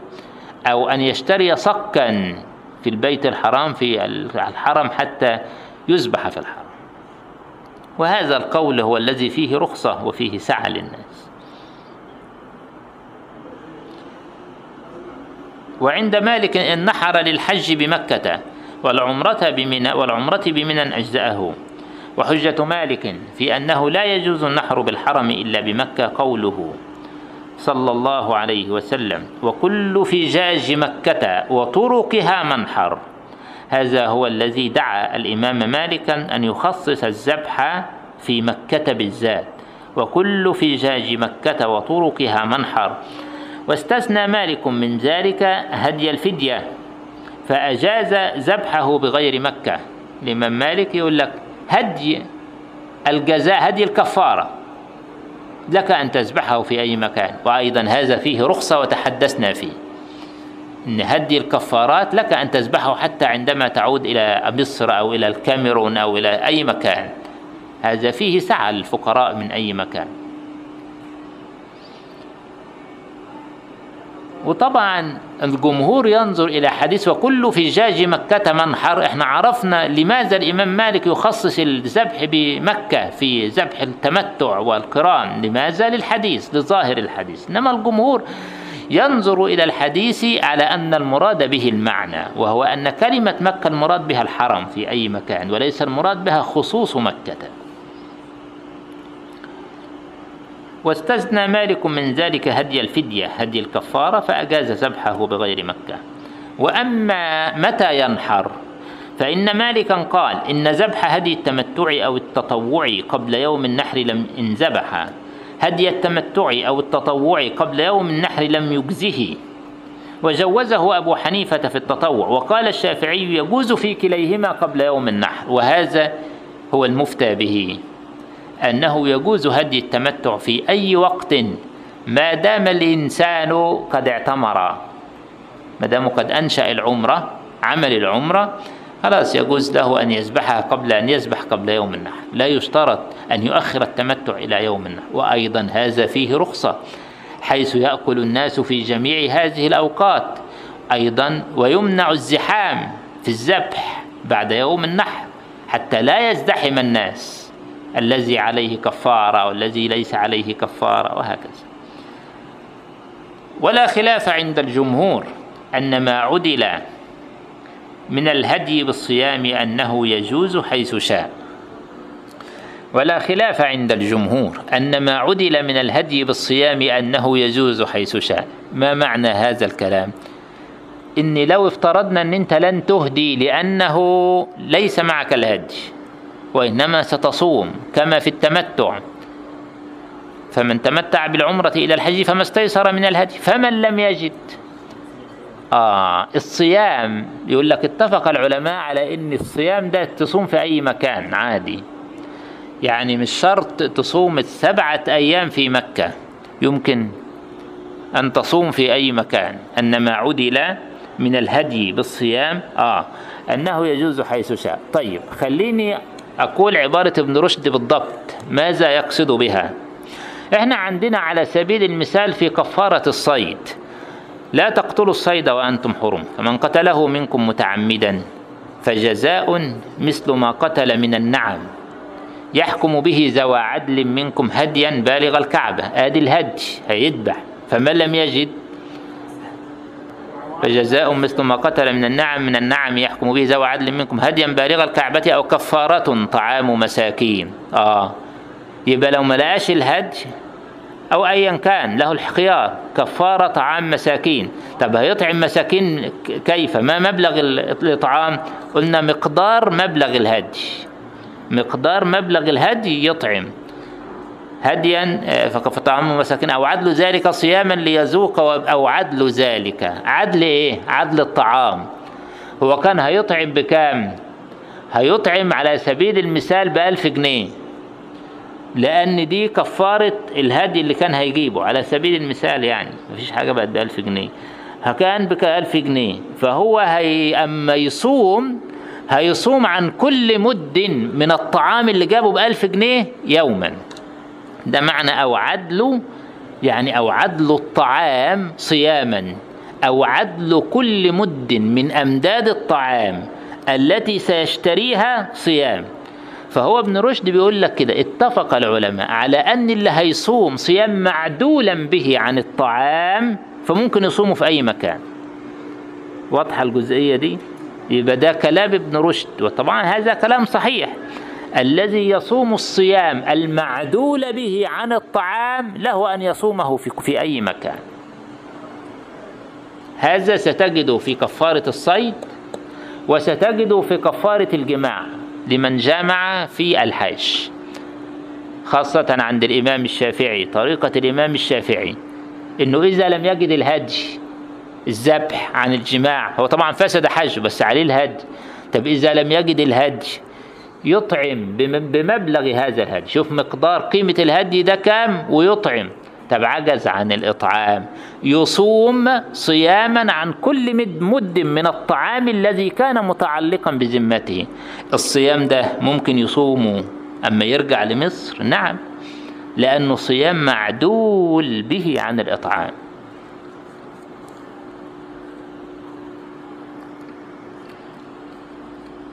[SPEAKER 1] أو أن يشتري صكا في البيت الحرام في الحرم حتى يذبح في الحرم. وهذا القول هو الذي فيه رخصة وفيه سعة للناس وعند مالك إن نحر للحج بمكة والعمرة بمنى والعمرة بمنى أجزأه. وحجة مالك في أنه لا يجوز النحر بالحرم إلا بمكة قوله صلى الله عليه وسلم. وكل فجاج مكة وطرقها منحر. هذا هو الذي دعا الإمام مالكا أن يخصص الذبح في مكة بالذات. وكل فجاج مكة وطرقها منحر. واستثنى مالك من ذلك هدي الفدية فأجاز ذبحه بغير مكة. الإمام مالك يقول لك هدي الجزاء هدي الكفارة. لك أن تذبحه في أي مكان. وأيضا هذا فيه رخصة وتحدثنا فيه. أن هدي الكفارات لك أن تذبحه حتى عندما تعود إلى مصر أو إلى الكاميرون أو إلى أي مكان. هذا فيه سعة للفقراء من أي مكان. وطبعا الجمهور ينظر إلى حديث وكل فجاج مكة منحر إحنا عرفنا لماذا الإمام مالك يخصص الذبح بمكة في ذبح التمتع والقران لماذا؟ للحديث لظاهر الحديث. إنما الجمهور ينظر إلى الحديث على أن المراد به المعنى وهو أن كلمة مكة المراد بها الحرم في أي مكان وليس المراد بها خصوص مكة. واستثنى مالك من ذلك هدي الفدية هدي الكفارة فأجاز ذبحه بغير مكة. وأما متى ينحر؟ فإن مالكا قال إن ذبح هدي التمتع أو التطوع قبل يوم النحر لم إن ذبح. هدي التمتع أو التطوع قبل يوم النحر لم يجزه. وجوزه أبو حنيفة في التطوع وقال الشافعي يجوز في كليهما قبل يوم النحر وهذا هو المفتى به. أنه يجوز هدي التمتع في أي وقت ما دام الإنسان قد اعتمر. ما دام قد أنشأ العمرة عمل العمرة خلاص يجوز له أن يذبحها قبل أن يذبح قبل يوم النحر. لا يشترط أن يؤخر التمتع إلى يوم النحر. وأيضا هذا فيه رخصة حيث يأكل الناس في جميع هذه الأوقات. أيضا ويمنع الزحام في الذبح بعد يوم النحر حتى لا يزدحم الناس. الذي عليه كفارة والذي ليس عليه كفارة وهكذا. ولا خلاف عند الجمهور أن ما عدل من الهدي بالصيام أنه يجوز حيث شاء. ولا خلاف عند الجمهور أن ما عدل من الهدي بالصيام أنه يجوز حيث شاء. ما معنى هذا الكلام؟ إن لو افترضنا أن أنت لن تهدي لأنه ليس معك الهدي. وإنما ستصوم كما في التمتع. فمن تمتع بالعمرة إلى الحج فما استيسر من الهدي فمن لم يجد. آه الصيام يقول لك اتفق العلماء على إن الصيام ده تصوم في أي مكان عادي. يعني مش شرط تصوم السبعة أيام في مكة. يمكن أن تصوم في أي مكان. أنما عدل من الهدي بالصيام آه أنه يجوز حيث شاء. طيب خليني أقول عبارة ابن رشد بالضبط ماذا يقصد بها؟ إحنا عندنا على سبيل المثال في كفارة الصيد لا تقتلوا الصيد وأنتم حرم فمن قتله منكم متعمدا فجزاء مثل ما قتل من النعم يحكم به ذوى عدل منكم هديا بالغ الكعبة آدي الهدي هيذبح فمن لم يجد فجزاء مثل ما قتل من النعم من النعم يحكم به ذوى عدل منكم. هديا بالغ الكعبة أو كفارة طعام مساكين. آه. يبقى لو ما لقاش الهدي أو أيا كان له الخيار كفارة طعام مساكين. طب هيطعم مساكين كيف؟ ما مبلغ الإطعام؟ قلنا مقدار مبلغ الهدي. مقدار مبلغ الهدي يطعم. هديا فطعام مساكين. أو عدل ذلك صياما ليذوق أو عدل ذلك. عدل إيه؟ عدل الطعام. هو كان هيطعم بكام؟ هيطعم على سبيل المثال بألف جنيه. لأن دي كفارة الهدي اللي كان هيجيبه على سبيل المثال يعني. مفيش حاجة بقت بألف جنيه. كان بك ألف جنيه. فهو هي أما يصوم هيصوم عن كل مد من الطعام اللي جابه بألف جنيه يوما. ده معنى أو عدل يعني أو عدل الطعام صياما أو عدل كل مد من أمداد الطعام التي سيشتريها صيام. فهو ابن رشد بيقول لك كده اتفق العلماء على أن اللي هيصوم صيام معدولا به عن الطعام فممكن يصومه في أي مكان. واضحة الجزئية دي؟ يبقى ده كلام ابن رشد وطبعا هذا كلام صحيح. الذي يصوم الصيام المعدول به عن الطعام له أن يصومه في, في أي مكان. هذا ستجده في كفارة الصيد وستجده في كفارة الجماع لمن جامع في الحج خاصة عند الإمام الشافعي طريقة الإمام الشافعي إنه إذا لم يجد الهدي الذبح عن الجماع هو طبعا فسد حج بس عليه الهدي. طب إذا لم يجد الهدي يطعم بمبلغ هذا الهدي. شوف مقدار قيمة الهدي ده كام؟ ويطعم. طب عجز عن الإطعام. يصوم صياما عن كل مد, من الطعام الذي كان متعلقا بذمته. الصيام ده ممكن يصومه أما يرجع لمصر؟ نعم. لأنه صيام معدول به عن الإطعام.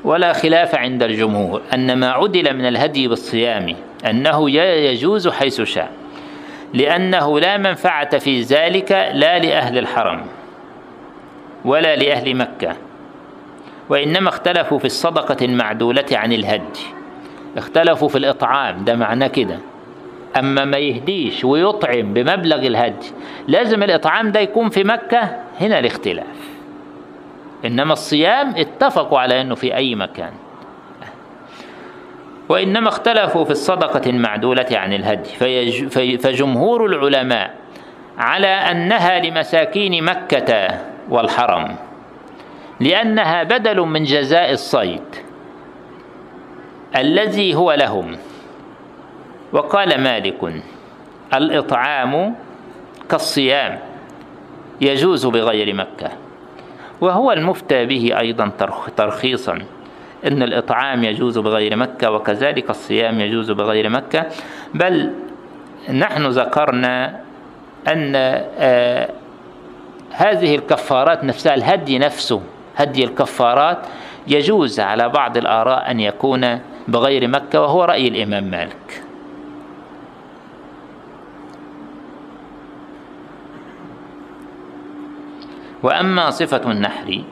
[SPEAKER 1] ولا خلاف عند الجمهور أن ما عدل من الهدي بالصيام أنه يجوز حيث شاء لأنه لا منفعة في ذلك لا لأهل الحرم ولا لأهل مكة وإنما اختلفوا في الصدقة المعدولة عن الهدي اختلفوا في الإطعام ده معناه كده. أما ما يهديش ويطعم بمبلغ الهدي لازم الإطعام ده يكون في مكة هنا الاختلاف. إنما الصيام اتفقوا على أنه في أي مكان. وإنما اختلفوا في الصدقة المعدولة عن الهدي. فجمهور العلماء على أنها لمساكين مكة والحرم لأنها بدل من جزاء الصيد الذي هو لهم. وقال مالك الإطعام كالصيام يجوز بغير مكة. وهو المفتى به أيضا ترخيصا. إن الإطعام يجوز بغير مكة وكذلك الصيام يجوز بغير مكة. بل نحن ذكرنا أن آه هذه الكفارات نفسها الهدي نفسه هدي الكفارات يجوز على بعض الآراء أن يكون بغير مكة وهو رأي الإمام مالك. وأما صفة النحر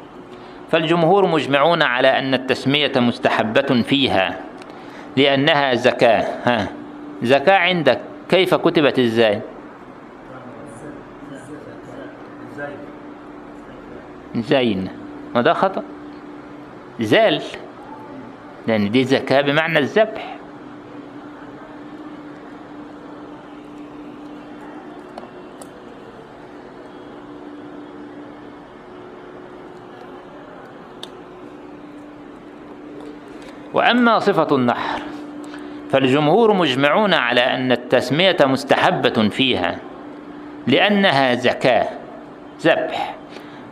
[SPEAKER 1] فالجمهور مجمعون على أن التسمية مستحبة فيها لأنها زكاة. ها زكاة عندك. كيف كتبت إزاي زين. وده خطأ. زال. لأن دي زكاة بمعنى الذبح. وأما صفة النحر فالجمهور مجمعون على أن التسمية مستحبة فيها لأنها زكاة ذبح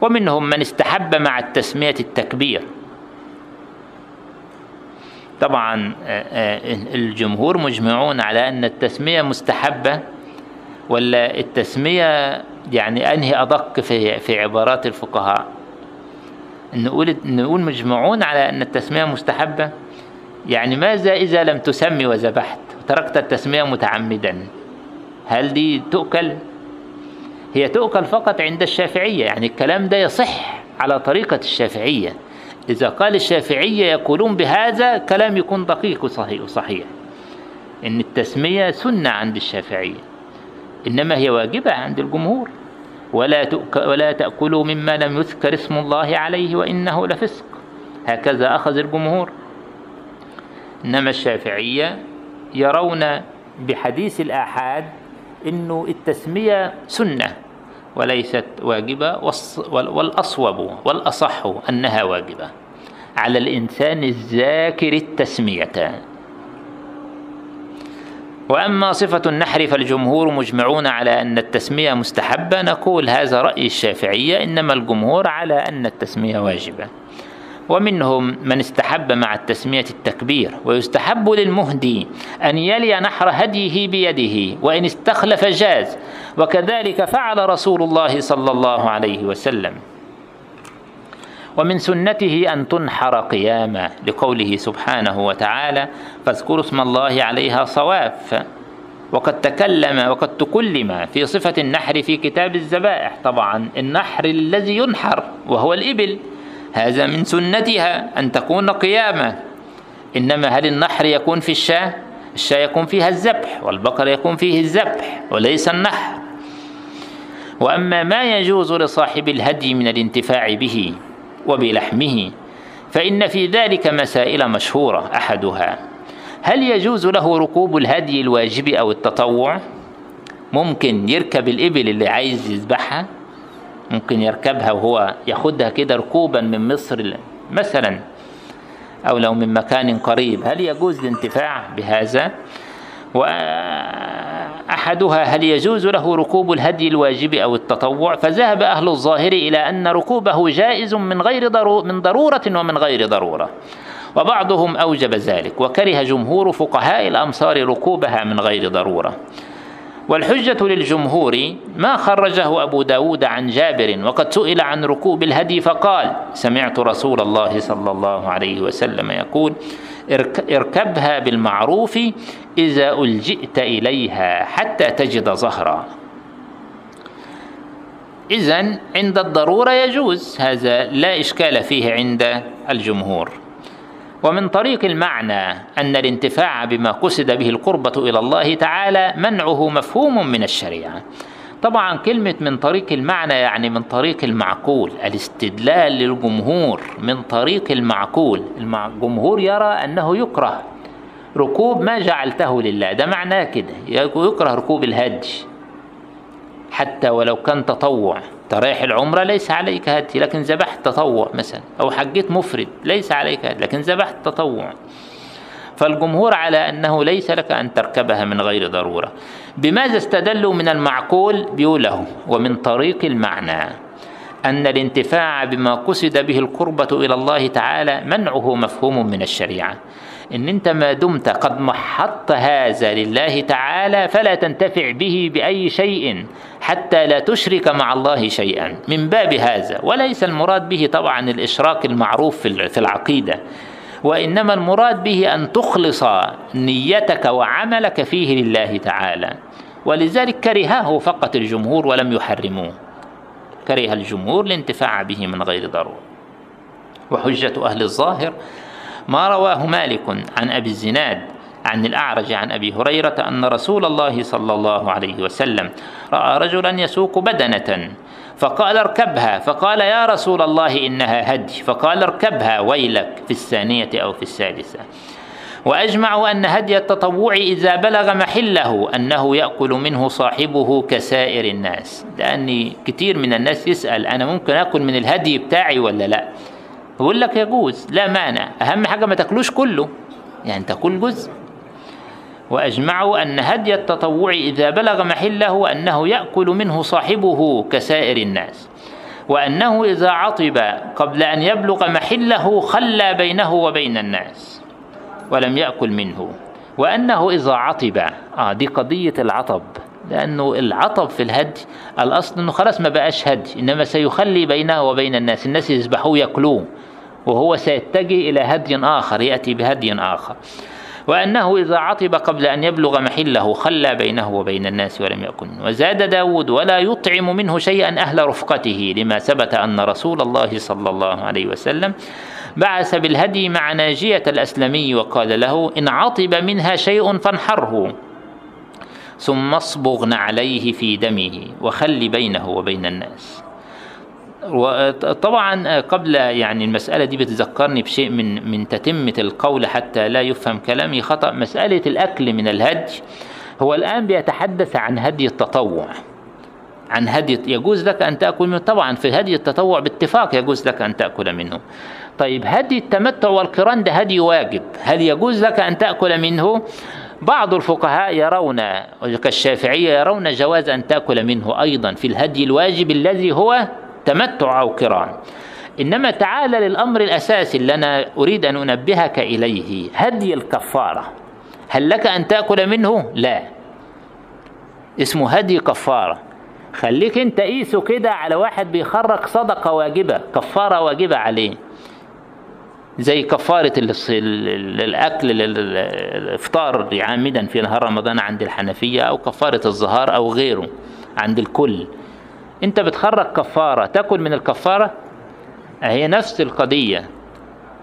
[SPEAKER 1] ومنهم من استحب مع التسمية التكبير. طبعا الجمهور مجمعون على أن التسمية مستحبة ولا التسمية يعني أنهي أدق في في عبارات الفقهاء؟ نقول نقول مجمعون على أن التسمية مستحبة؟ يعني ماذا إذا لم تسمي وذبحت؟ وتركت التسمية متعمدا. هل دي تؤكل؟ هي تؤكل فقط عند الشافعية يعني الكلام ده يصح على طريقة الشافعية. إذا قال الشافعية يقولون بهذا كلام يكون دقيق وصحيح, وصحيح. إن التسمية سنة عند الشافعية إنما هي واجبة عند الجمهور. ولا ولا تأكلوا مما لم يذكر اسم الله عليه وإنه لفسق. هكذا أخذ الجمهور. إنما الشافعية يرون بحديث الآحاد إنه التسمية سنة وليست واجبة والأصوب والأصح أنها واجبة. على الإنسان الذاكر التسمية. وأما صفة النحر فالجمهور مجمعون على أن التسمية مستحبة. نقول هذا رأي الشافعية إنما الجمهور على أن التسمية واجبة. ومنهم من استحب مع التسمية التكبير ويستحب للمهدي أن يلي نحر هديه بيده وإن استخلف جاز وكذلك فعل رسول الله صلى الله عليه وسلم. ومن سنته أن تنحر قياما لقوله سبحانه وتعالى فاذكروا اسم الله عليها صواف وقد تكلم وقد تكلم في صفة النحر في كتاب الذبائح طبعا النحر الذي ينحر وهو الإبل. هذا من سنتها أن تكون قيامة. إنما هل النحر يكون في الشاة؟ الشاة يكون فيها الذبح والبقر يكون فيه الذبح وليس النحر. وأما ما يجوز لصاحب الهدي من الانتفاع به وبلحمه فإن في ذلك مسائل مشهورة أحدها. هل يجوز له ركوب الهدي الواجب أو التطوع؟ ممكن يركب الإبل اللي عايز يذبحها. ممكن يركبها وهو ياخدها كده ركوبا من مصر مثلا أو لو من مكان قريب. هل يجوز الانتفاع بهذا؟ وأحدها هل يجوز له ركوب الهدي الواجب أو التطوع؟ فذهب أهل الظاهر إلى أن ركوبه جائز من غير من ضرورة ومن غير ضرورة. وبعضهم أوجب ذلك وكره جمهور فقهاء الأمصار ركوبها من غير ضرورة. والحجة للجمهور ما خرجه أبو داود عن جابر وقد سئل عن ركوب الهدي فقال سمعت رسول الله صلى الله عليه وسلم يقول اركبها بالمعروف إذا ألجئت إليها حتى تجد ظهرا إذا عند الضرورة يجوز هذا لا إشكال فيه عند الجمهور. ومن طريق المعنى أن الانتفاع بما قصد به القربة إلى الله تعالى منعه مفهوم من الشريعة. طبعا كلمة من طريق المعنى يعني من طريق المعقول الاستدلال للجمهور من طريق المعقول. الجمهور يرى أنه يكره ركوب ما جعلته لله. ده معناه كده يكره ركوب الهدي. حتى ولو كان تطوع. ترايح العمرة ليس عليك هدي لكن ذبحت تطوع مثلا أو حجيت مفرد ليس عليك هدي لكن ذبحت تطوع. فالجمهور على أنه ليس لك أن تركبها من غير ضرورة. بماذا استدلوا من المعقول؟ بيقوله ومن طريق المعنى. أن الانتفاع بما قصد به القربة إلى الله تعالى منعه مفهوم من الشريعة. إن أنت ما دمت قد محطت هذا لله تعالى فلا تنتفع به بأي شيء حتى لا تشرك مع الله شيئا. من باب هذا وليس المراد به طبعا الإشراك المعروف في العقيدة وإنما المراد به أن تخلص نيتك وعملك فيه لله تعالى. ولذلك كرهه فقط الجمهور ولم يحرموه. كره الجمهور الانتفاع به من غير ضرورة. وحجة أهل الظاهر ما رواه مالك عن أبي الزناد عن الأعرج عن أبي هريرة أن رسول الله صلى الله عليه وسلم رأى رجلا يسوق بدنة فقال اركبها فقال يا رسول الله إنها هدي فقال اركبها ويلك في الثانية أو في الثالثة وأجمعوا أن هدي التطوع إذا بلغ محله أنه يأكل منه صاحبه كسائر الناس. لأن كثير من الناس يسأل أنا ممكن أكل من الهدي بتاعي ولا لا؟ بقول لك يجوز لا مانع. أهم حاجة ما تاكلوش كله. يعني تاكل جزء. وأجمعوا أن هدي التطوع إذا بلغ محله أنه يأكل منه صاحبه كسائر الناس. وأنه إذا عطب قبل أن يبلغ محله خلى بينه وبين الناس ولم يأكل منه. وأنه إذا عطب. آه دي قضية العطب. لأنه العطب في الهدي الأصل أنه خلاص ما بقاش هدي إنما سيخلي بينه وبين الناس. الناس يذبحوه يأكلوه. وهو سيتجه إلى هدي آخر يأتي بهدي آخر. وأنه إذا عطب قبل أن يبلغ محله خلى بينه وبين الناس ولم منه وزاد داود ولا يطعم منه شيئا أهل رفقته. لما ثبت أن رسول الله صلى الله عليه وسلم بعث بالهدي مع ناجية الأسلمي وقال له إن عطب منها شيء فانحره. ثم اصبغن عليه في دمه وخل بينه وبين الناس. وطبعا قبل يعني المسألة دي بتذكرني بشيء من من تتمة القول حتى لا يفهم كلامي خطأ. مسألة الأكل من الهدي هو الآن بيتحدث عن هدي التطوع عن هدي يجوز لك أن تأكل منه. طبعا في هدي التطوع باتفاق يجوز لك أن تأكل منه. طيب هدي التمتع والقران ده هدي واجب. هل يجوز لك أن تأكل منه؟ بعض الفقهاء يرون كالشافعية يرون جواز أن تأكل منه أيضا في الهدي الواجب الذي هو تمتع أو قران إنما تعال للأمر الأساسي اللي أنا أريد أن أنبهك إليه هدي الكفارة. هل لك أن تأكل منه؟ لا. اسمه هدي كفارة. خليك أنت قيسه كده على واحد بيخرج صدقة واجبة كفارة واجبة عليه. زي كفارة الأكل الإفطار عامدا في نهار رمضان عند الحنفية أو كفارة الظهار أو غيره عند الكل. أنت بتخرج كفارة تاكل من الكفارة؟ هي نفس القضية.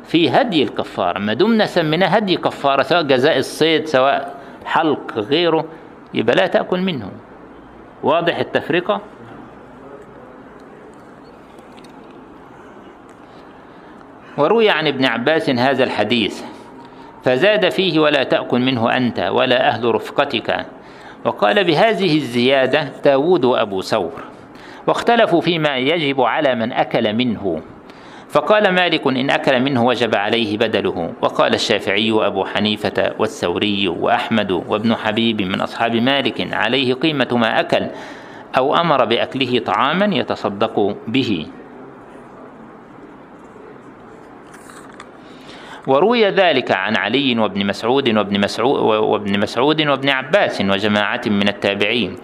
[SPEAKER 1] في هدي الكفارة ما دمنا سميناه هدي كفارة سواء جزاء الصيد سواء حلق غيره يبقى لا تأكل منه. واضح التفرقة؟ وروي عن ابن عباس هذا الحديث فزاد فيه ولا تأكل منه أنت ولا أهل رفقتك. وقال بهذه الزيادة داود وأبو ثور. واختلفوا فيما يجب على من أكل منه. فقال مالك إن أكل منه وجب عليه بدله. وقال الشافعي وأبو حنيفة والثوري وأحمد وابن حبيب من أصحاب مالك عليه قيمة ما أكل أو أمر بأكله طعاما يتصدق به. وروي ذلك عن علي وابن مسعود وابن مسعود وابن مسعود وابن عباس وجماعة من التابعين.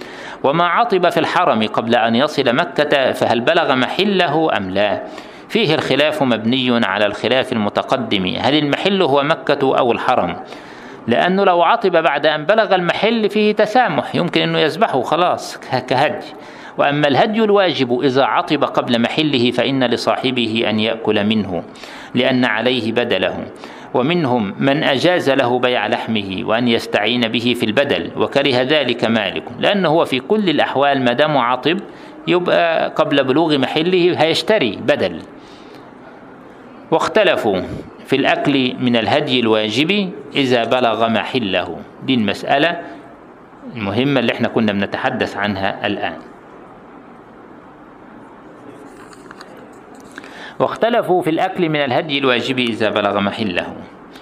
[SPEAKER 1] وما عطب في الحرم قبل أن يصل مكة فهل بلغ محله أم لا؟ فيه الخلاف مبني على الخلاف المتقدم. هل المحل هو مكة أو الحرم؟ لأنه لو عطب بعد أن بلغ المحل فيه تسامح. يمكن أنه يذبحه خلاص كهدي وأما الهدي الواجب إذا عطب قبل محله فإن لصاحبه أن يأكل منه لأن عليه بدله. ومنهم من أجاز له بيع لحمه وأن يستعين به في البدل وكره ذلك مالك. لأنه هو في كل الأحوال ما دام عطب يبقى قبل بلوغ محله هيشتري بدل. واختلفوا في الأكل من الهدي الواجب إذا بلغ محله. دي المسألة المهمة اللي إحنا كنا بنتحدث عنها الآن. واختلفوا في الأكل من الهدي الواجب إذا بلغ محله.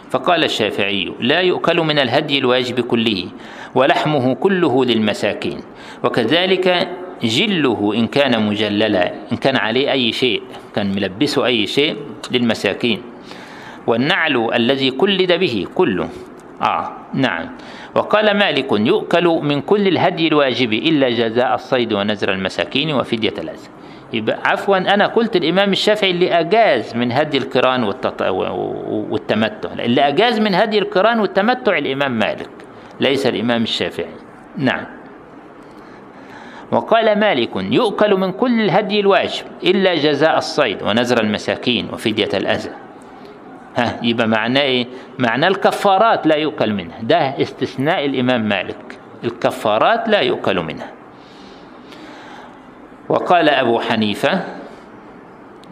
[SPEAKER 1] فقال الشافعي لا يؤكل من الهدي الواجب كله ولحمه كله للمساكين. وكذلك جله إن كان مجللا إن كان عليه أي شيء كان ملبسه أي شيء للمساكين. والنعل الذي كلد به كله. آه نعم. وقال مالك يؤكل من كل الهدي الواجب إلا جزاء الصيد ونزر المساكين وفدية الأذى يبقى عفوا أنا قلت الإمام الشافعي اللي أجاز من هدي القرآن. والتمتع. اللي أجاز من هدي القرآن والتمتع الإمام مالك ليس الإمام الشافعي. نعم. وقال مالك يؤكل من كل الهدي الواجب إلا جزاء الصيد ونزر المساكين وفدية الأذى. ها يبقى معناه إيه؟ معناه الكفارات لا يؤكل منها. ده استثناء الإمام مالك. الكفارات لا يؤكل منها. وقال أبو حنيفة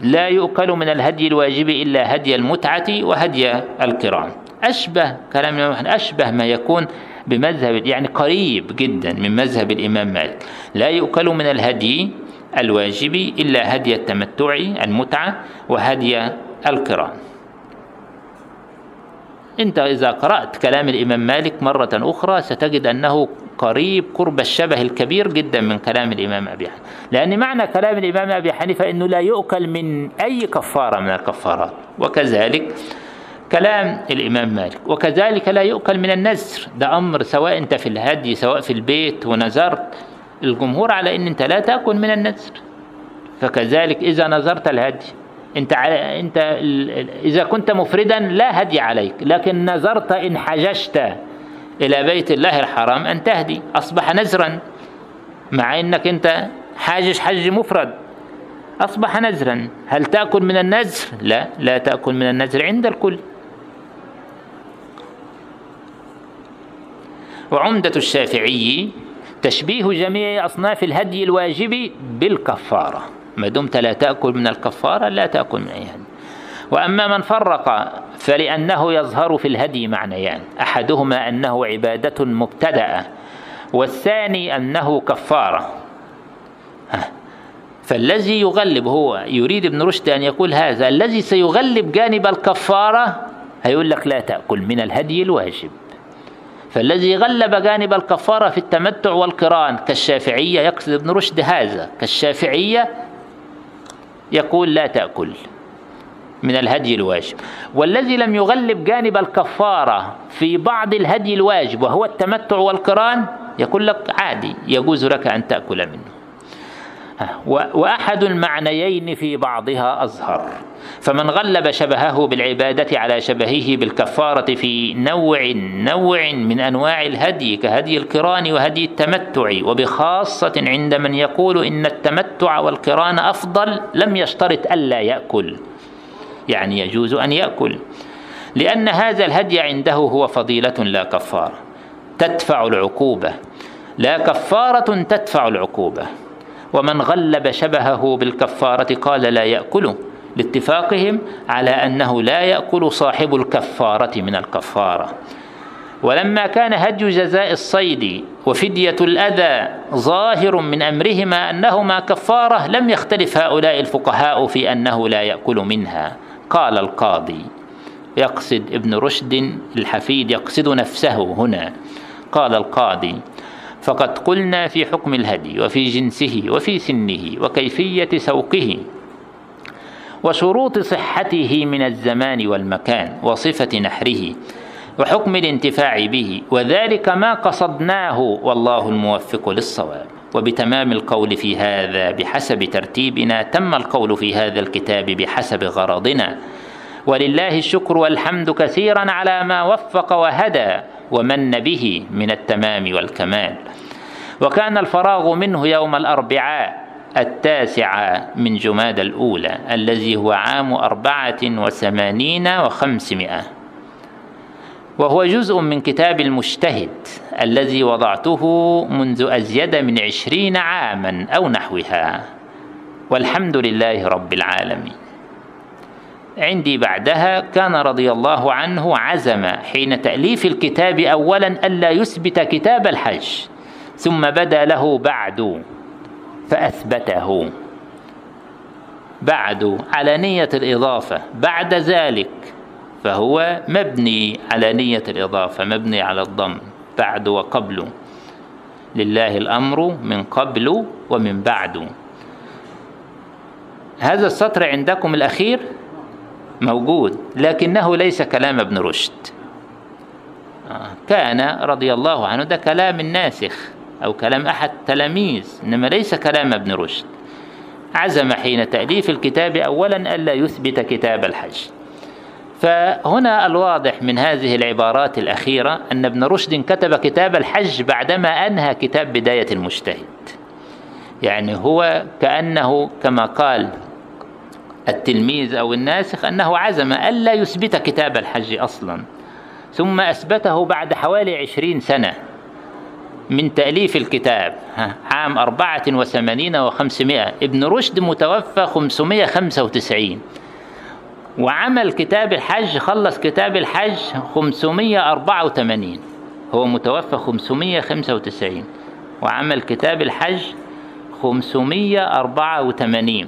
[SPEAKER 1] لا يؤكل من الهدي الواجب إلا هدي المتعة وهدي القران. أشبه كلام أشبه ما يكون بمذهب يعني قريب جدا من مذهب الإمام مالك. لا يؤكل من الهدي الواجب إلا هدي التمتع المتعة وهدي القران. أنت إذا قرأت كلام الإمام مالك مرة أخرى ستجد أنه قريب قرب الشبه الكبير جدا من كلام الإمام أبي حنيفة. لأن معنى كلام الإمام أبي حنيفة أنه لا يؤكل من أي كفارة من الكفارات. وكذلك كلام الإمام مالك. وكذلك لا يؤكل من النذر. ده أمر سواء أنت في الهدي سواء في البيت ونذرت الجمهور على أن أنت لا تأكل من النذر. فكذلك إذا نذرت الهدي أنت أنت إذا كنت مفردا لا هدي عليك. لكن نذرت إن حججت إلى بيت الله الحرام أن تهدي أصبح نذرا مع إنك أنت حاجج حج مفرد. أصبح نذرا هل تأكل من النذر لا لا تأكل من النذر عند الكل. وعمدة الشافعي تشبيه جميع أصناف الهدي الواجب بالكفارة. ما دمت لا تأكل من الكفارة لا تأكل من أي هدي. وأما من فرق فلأنه يظهر في الهدي معنيان. أحدهما أنه عبادة مبتدأة والثاني أنه كفارة. فالذي يغلب هو يريد ابن رشد أن يقول هذا الذي سيغلب جانب الكفارة هيقول لك لا تأكل من الهدي الواجب. فالذي غلب جانب الكفارة في التمتع والقران كالشافعية يقصد ابن رشد هذا كالشافعية يقول لا تأكل. من الهدي الواجب. والذي لم يغلب جانب الكفارة في بعض الهدي الواجب وهو التمتع والقران يقول لك عادي يجوز لك أن تأكل منه. وأحد المعنيين في بعضها أظهر فمن غلب شبهه بالعبادة على شبهه بالكفارة في نوع نوع من أنواع الهدي كهدي القران وهدي التمتع. وبخاصة عند من يقول إن التمتع والقران أفضل لم يشترط ألا يأكل. يعني يجوز أن يأكل. لأن هذا الهدي عنده هو فضيلة لا كفارة تدفع العقوبة. لا كفارة تدفع العقوبة. ومن غلب شبهه بالكفارة قال لا يأكل لاتفاقهم على أنه لا يأكل صاحب الكفارة من الكفارة. ولما كان هدي جزاء الصيد وفدية الأذى ظاهر من أمرهما أنهما كفارة لم يختلف هؤلاء الفقهاء في أنه لا يأكل منها. قال القاضي يقصد ابن رشد الحفيد يقصد نفسه هنا. قال القاضي فقد قلنا في حكم الهدي وفي جنسه وفي سنه وكيفية سوقه وشروط صحته من الزمان والمكان وصفة نحره وحكم الانتفاع به وذلك ما قصدناه والله الموفق للصواب. وبتمام القول في هذا بحسب ترتيبنا تم القول في هذا الكتاب بحسب غرضنا. ولله الشكر والحمد كثيرا على ما وفق وهدى ومن به من التمام والكمال. وكان الفراغ منه يوم الأربعاء التاسع من جماد الأولى الذي هو عام أربعة وثمانين وخمسمائة. وهو جزء من كتاب المجتهد الذي وضعته منذ أزيد من عشرين عاما أو نحوها. والحمد لله رب العالمين. عندي بعدها كان رضي الله عنه عزم حين تأليف الكتاب أولا ألا يثبت كتاب الحج ثم بدا له بعد فأثبته. بعد على نية الإضافة بعد ذلك فهو مبني على نية الإضافة مبني على الضم بعد وقبل. لله الأمر من قبل ومن بعد. هذا السطر عندكم الأخير موجود لكنه ليس كلام ابن رشد. كان رضي الله عنه ده كلام الناسخ أو كلام أحد تلاميذ إنما ليس كلام ابن رشد. عزم حين تأليف الكتاب أولا ألا يثبت كتاب الحج. فهنا الواضح من هذه العبارات الأخيرة أن ابن رشد كتب كتاب الحج بعدما أنهى كتاب بداية المجتهد. يعني هو كأنه كما قال التلميذ أو الناسخ أنه عزم ألا يثبت كتاب الحج أصلا ثم أثبته بعد حوالي عشرين سنة من تأليف الكتاب عام أربعة وثمانين وخمسمائة. ابن رشد متوفى خمسمائة خمسة وتسعين. وعمل كتاب الحج خلص كتاب الحج خمسمائة أربعة وثمانين هو متوفى خمسمائة خمسة وتسعين. وعمل كتاب الحج خمسمائة أربعة وثمانين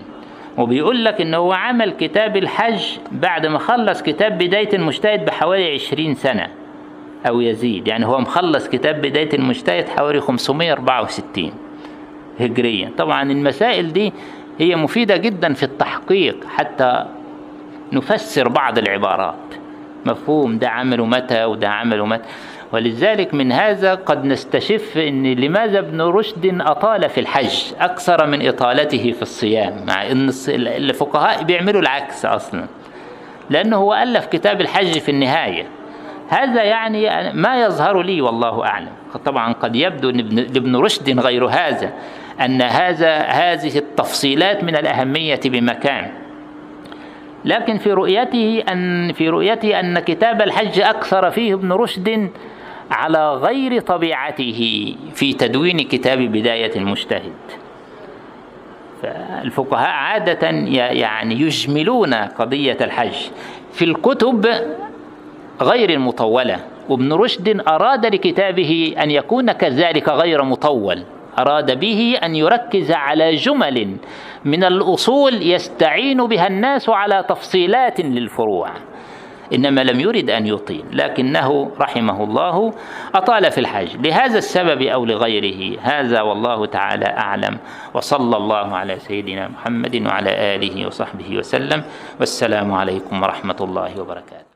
[SPEAKER 1] وبيقول لك إن هو عمل كتاب الحج بعد ما خلص كتاب بداية المجتهد بحوالي عشرين سنة أو يزيد. يعني هو مخلص كتاب بداية المجتهد حوالي 564 هجريا. طبعا المسائل دي هي مفيدة جدا في التحقيق حتى نفسر بعض العبارات. مفهوم؟ ده عمله متى وده عمله متى؟ ولذلك من هذا قد نستشف إن لماذا ابن رشد أطال في الحج أكثر من إطالته في الصيام مع إن الفقهاء بيعملوا العكس أصلا. لأنه هو ألف كتاب الحج في النهاية. هذا يعني ما يظهر لي والله أعلم. طبعا قد يبدو لابن رشد غير هذا أن هذا هذه التفصيلات من الأهمية بمكان. لكن في رؤيته أن في رؤيته أن كتاب الحج أكثر فيه ابن رشد على غير طبيعته في تدوين كتاب بداية المجتهد. فالفقهاء عادة يعني يجملون قضية الحج في الكتب غير المطولة وابن رشد أراد لكتابه أن يكون كذلك غير مطول. أراد به أن يركز على جمل من الأصول يستعين بها الناس على تفصيلات للفروع. إنما لم يرد أن يطيل لكنه رحمه الله أطال في الحج لهذا السبب أو لغيره هذا والله تعالى أعلم. وصلى الله على سيدنا محمد وعلى آله وصحبه وسلم. والسلام عليكم ورحمة الله وبركاته.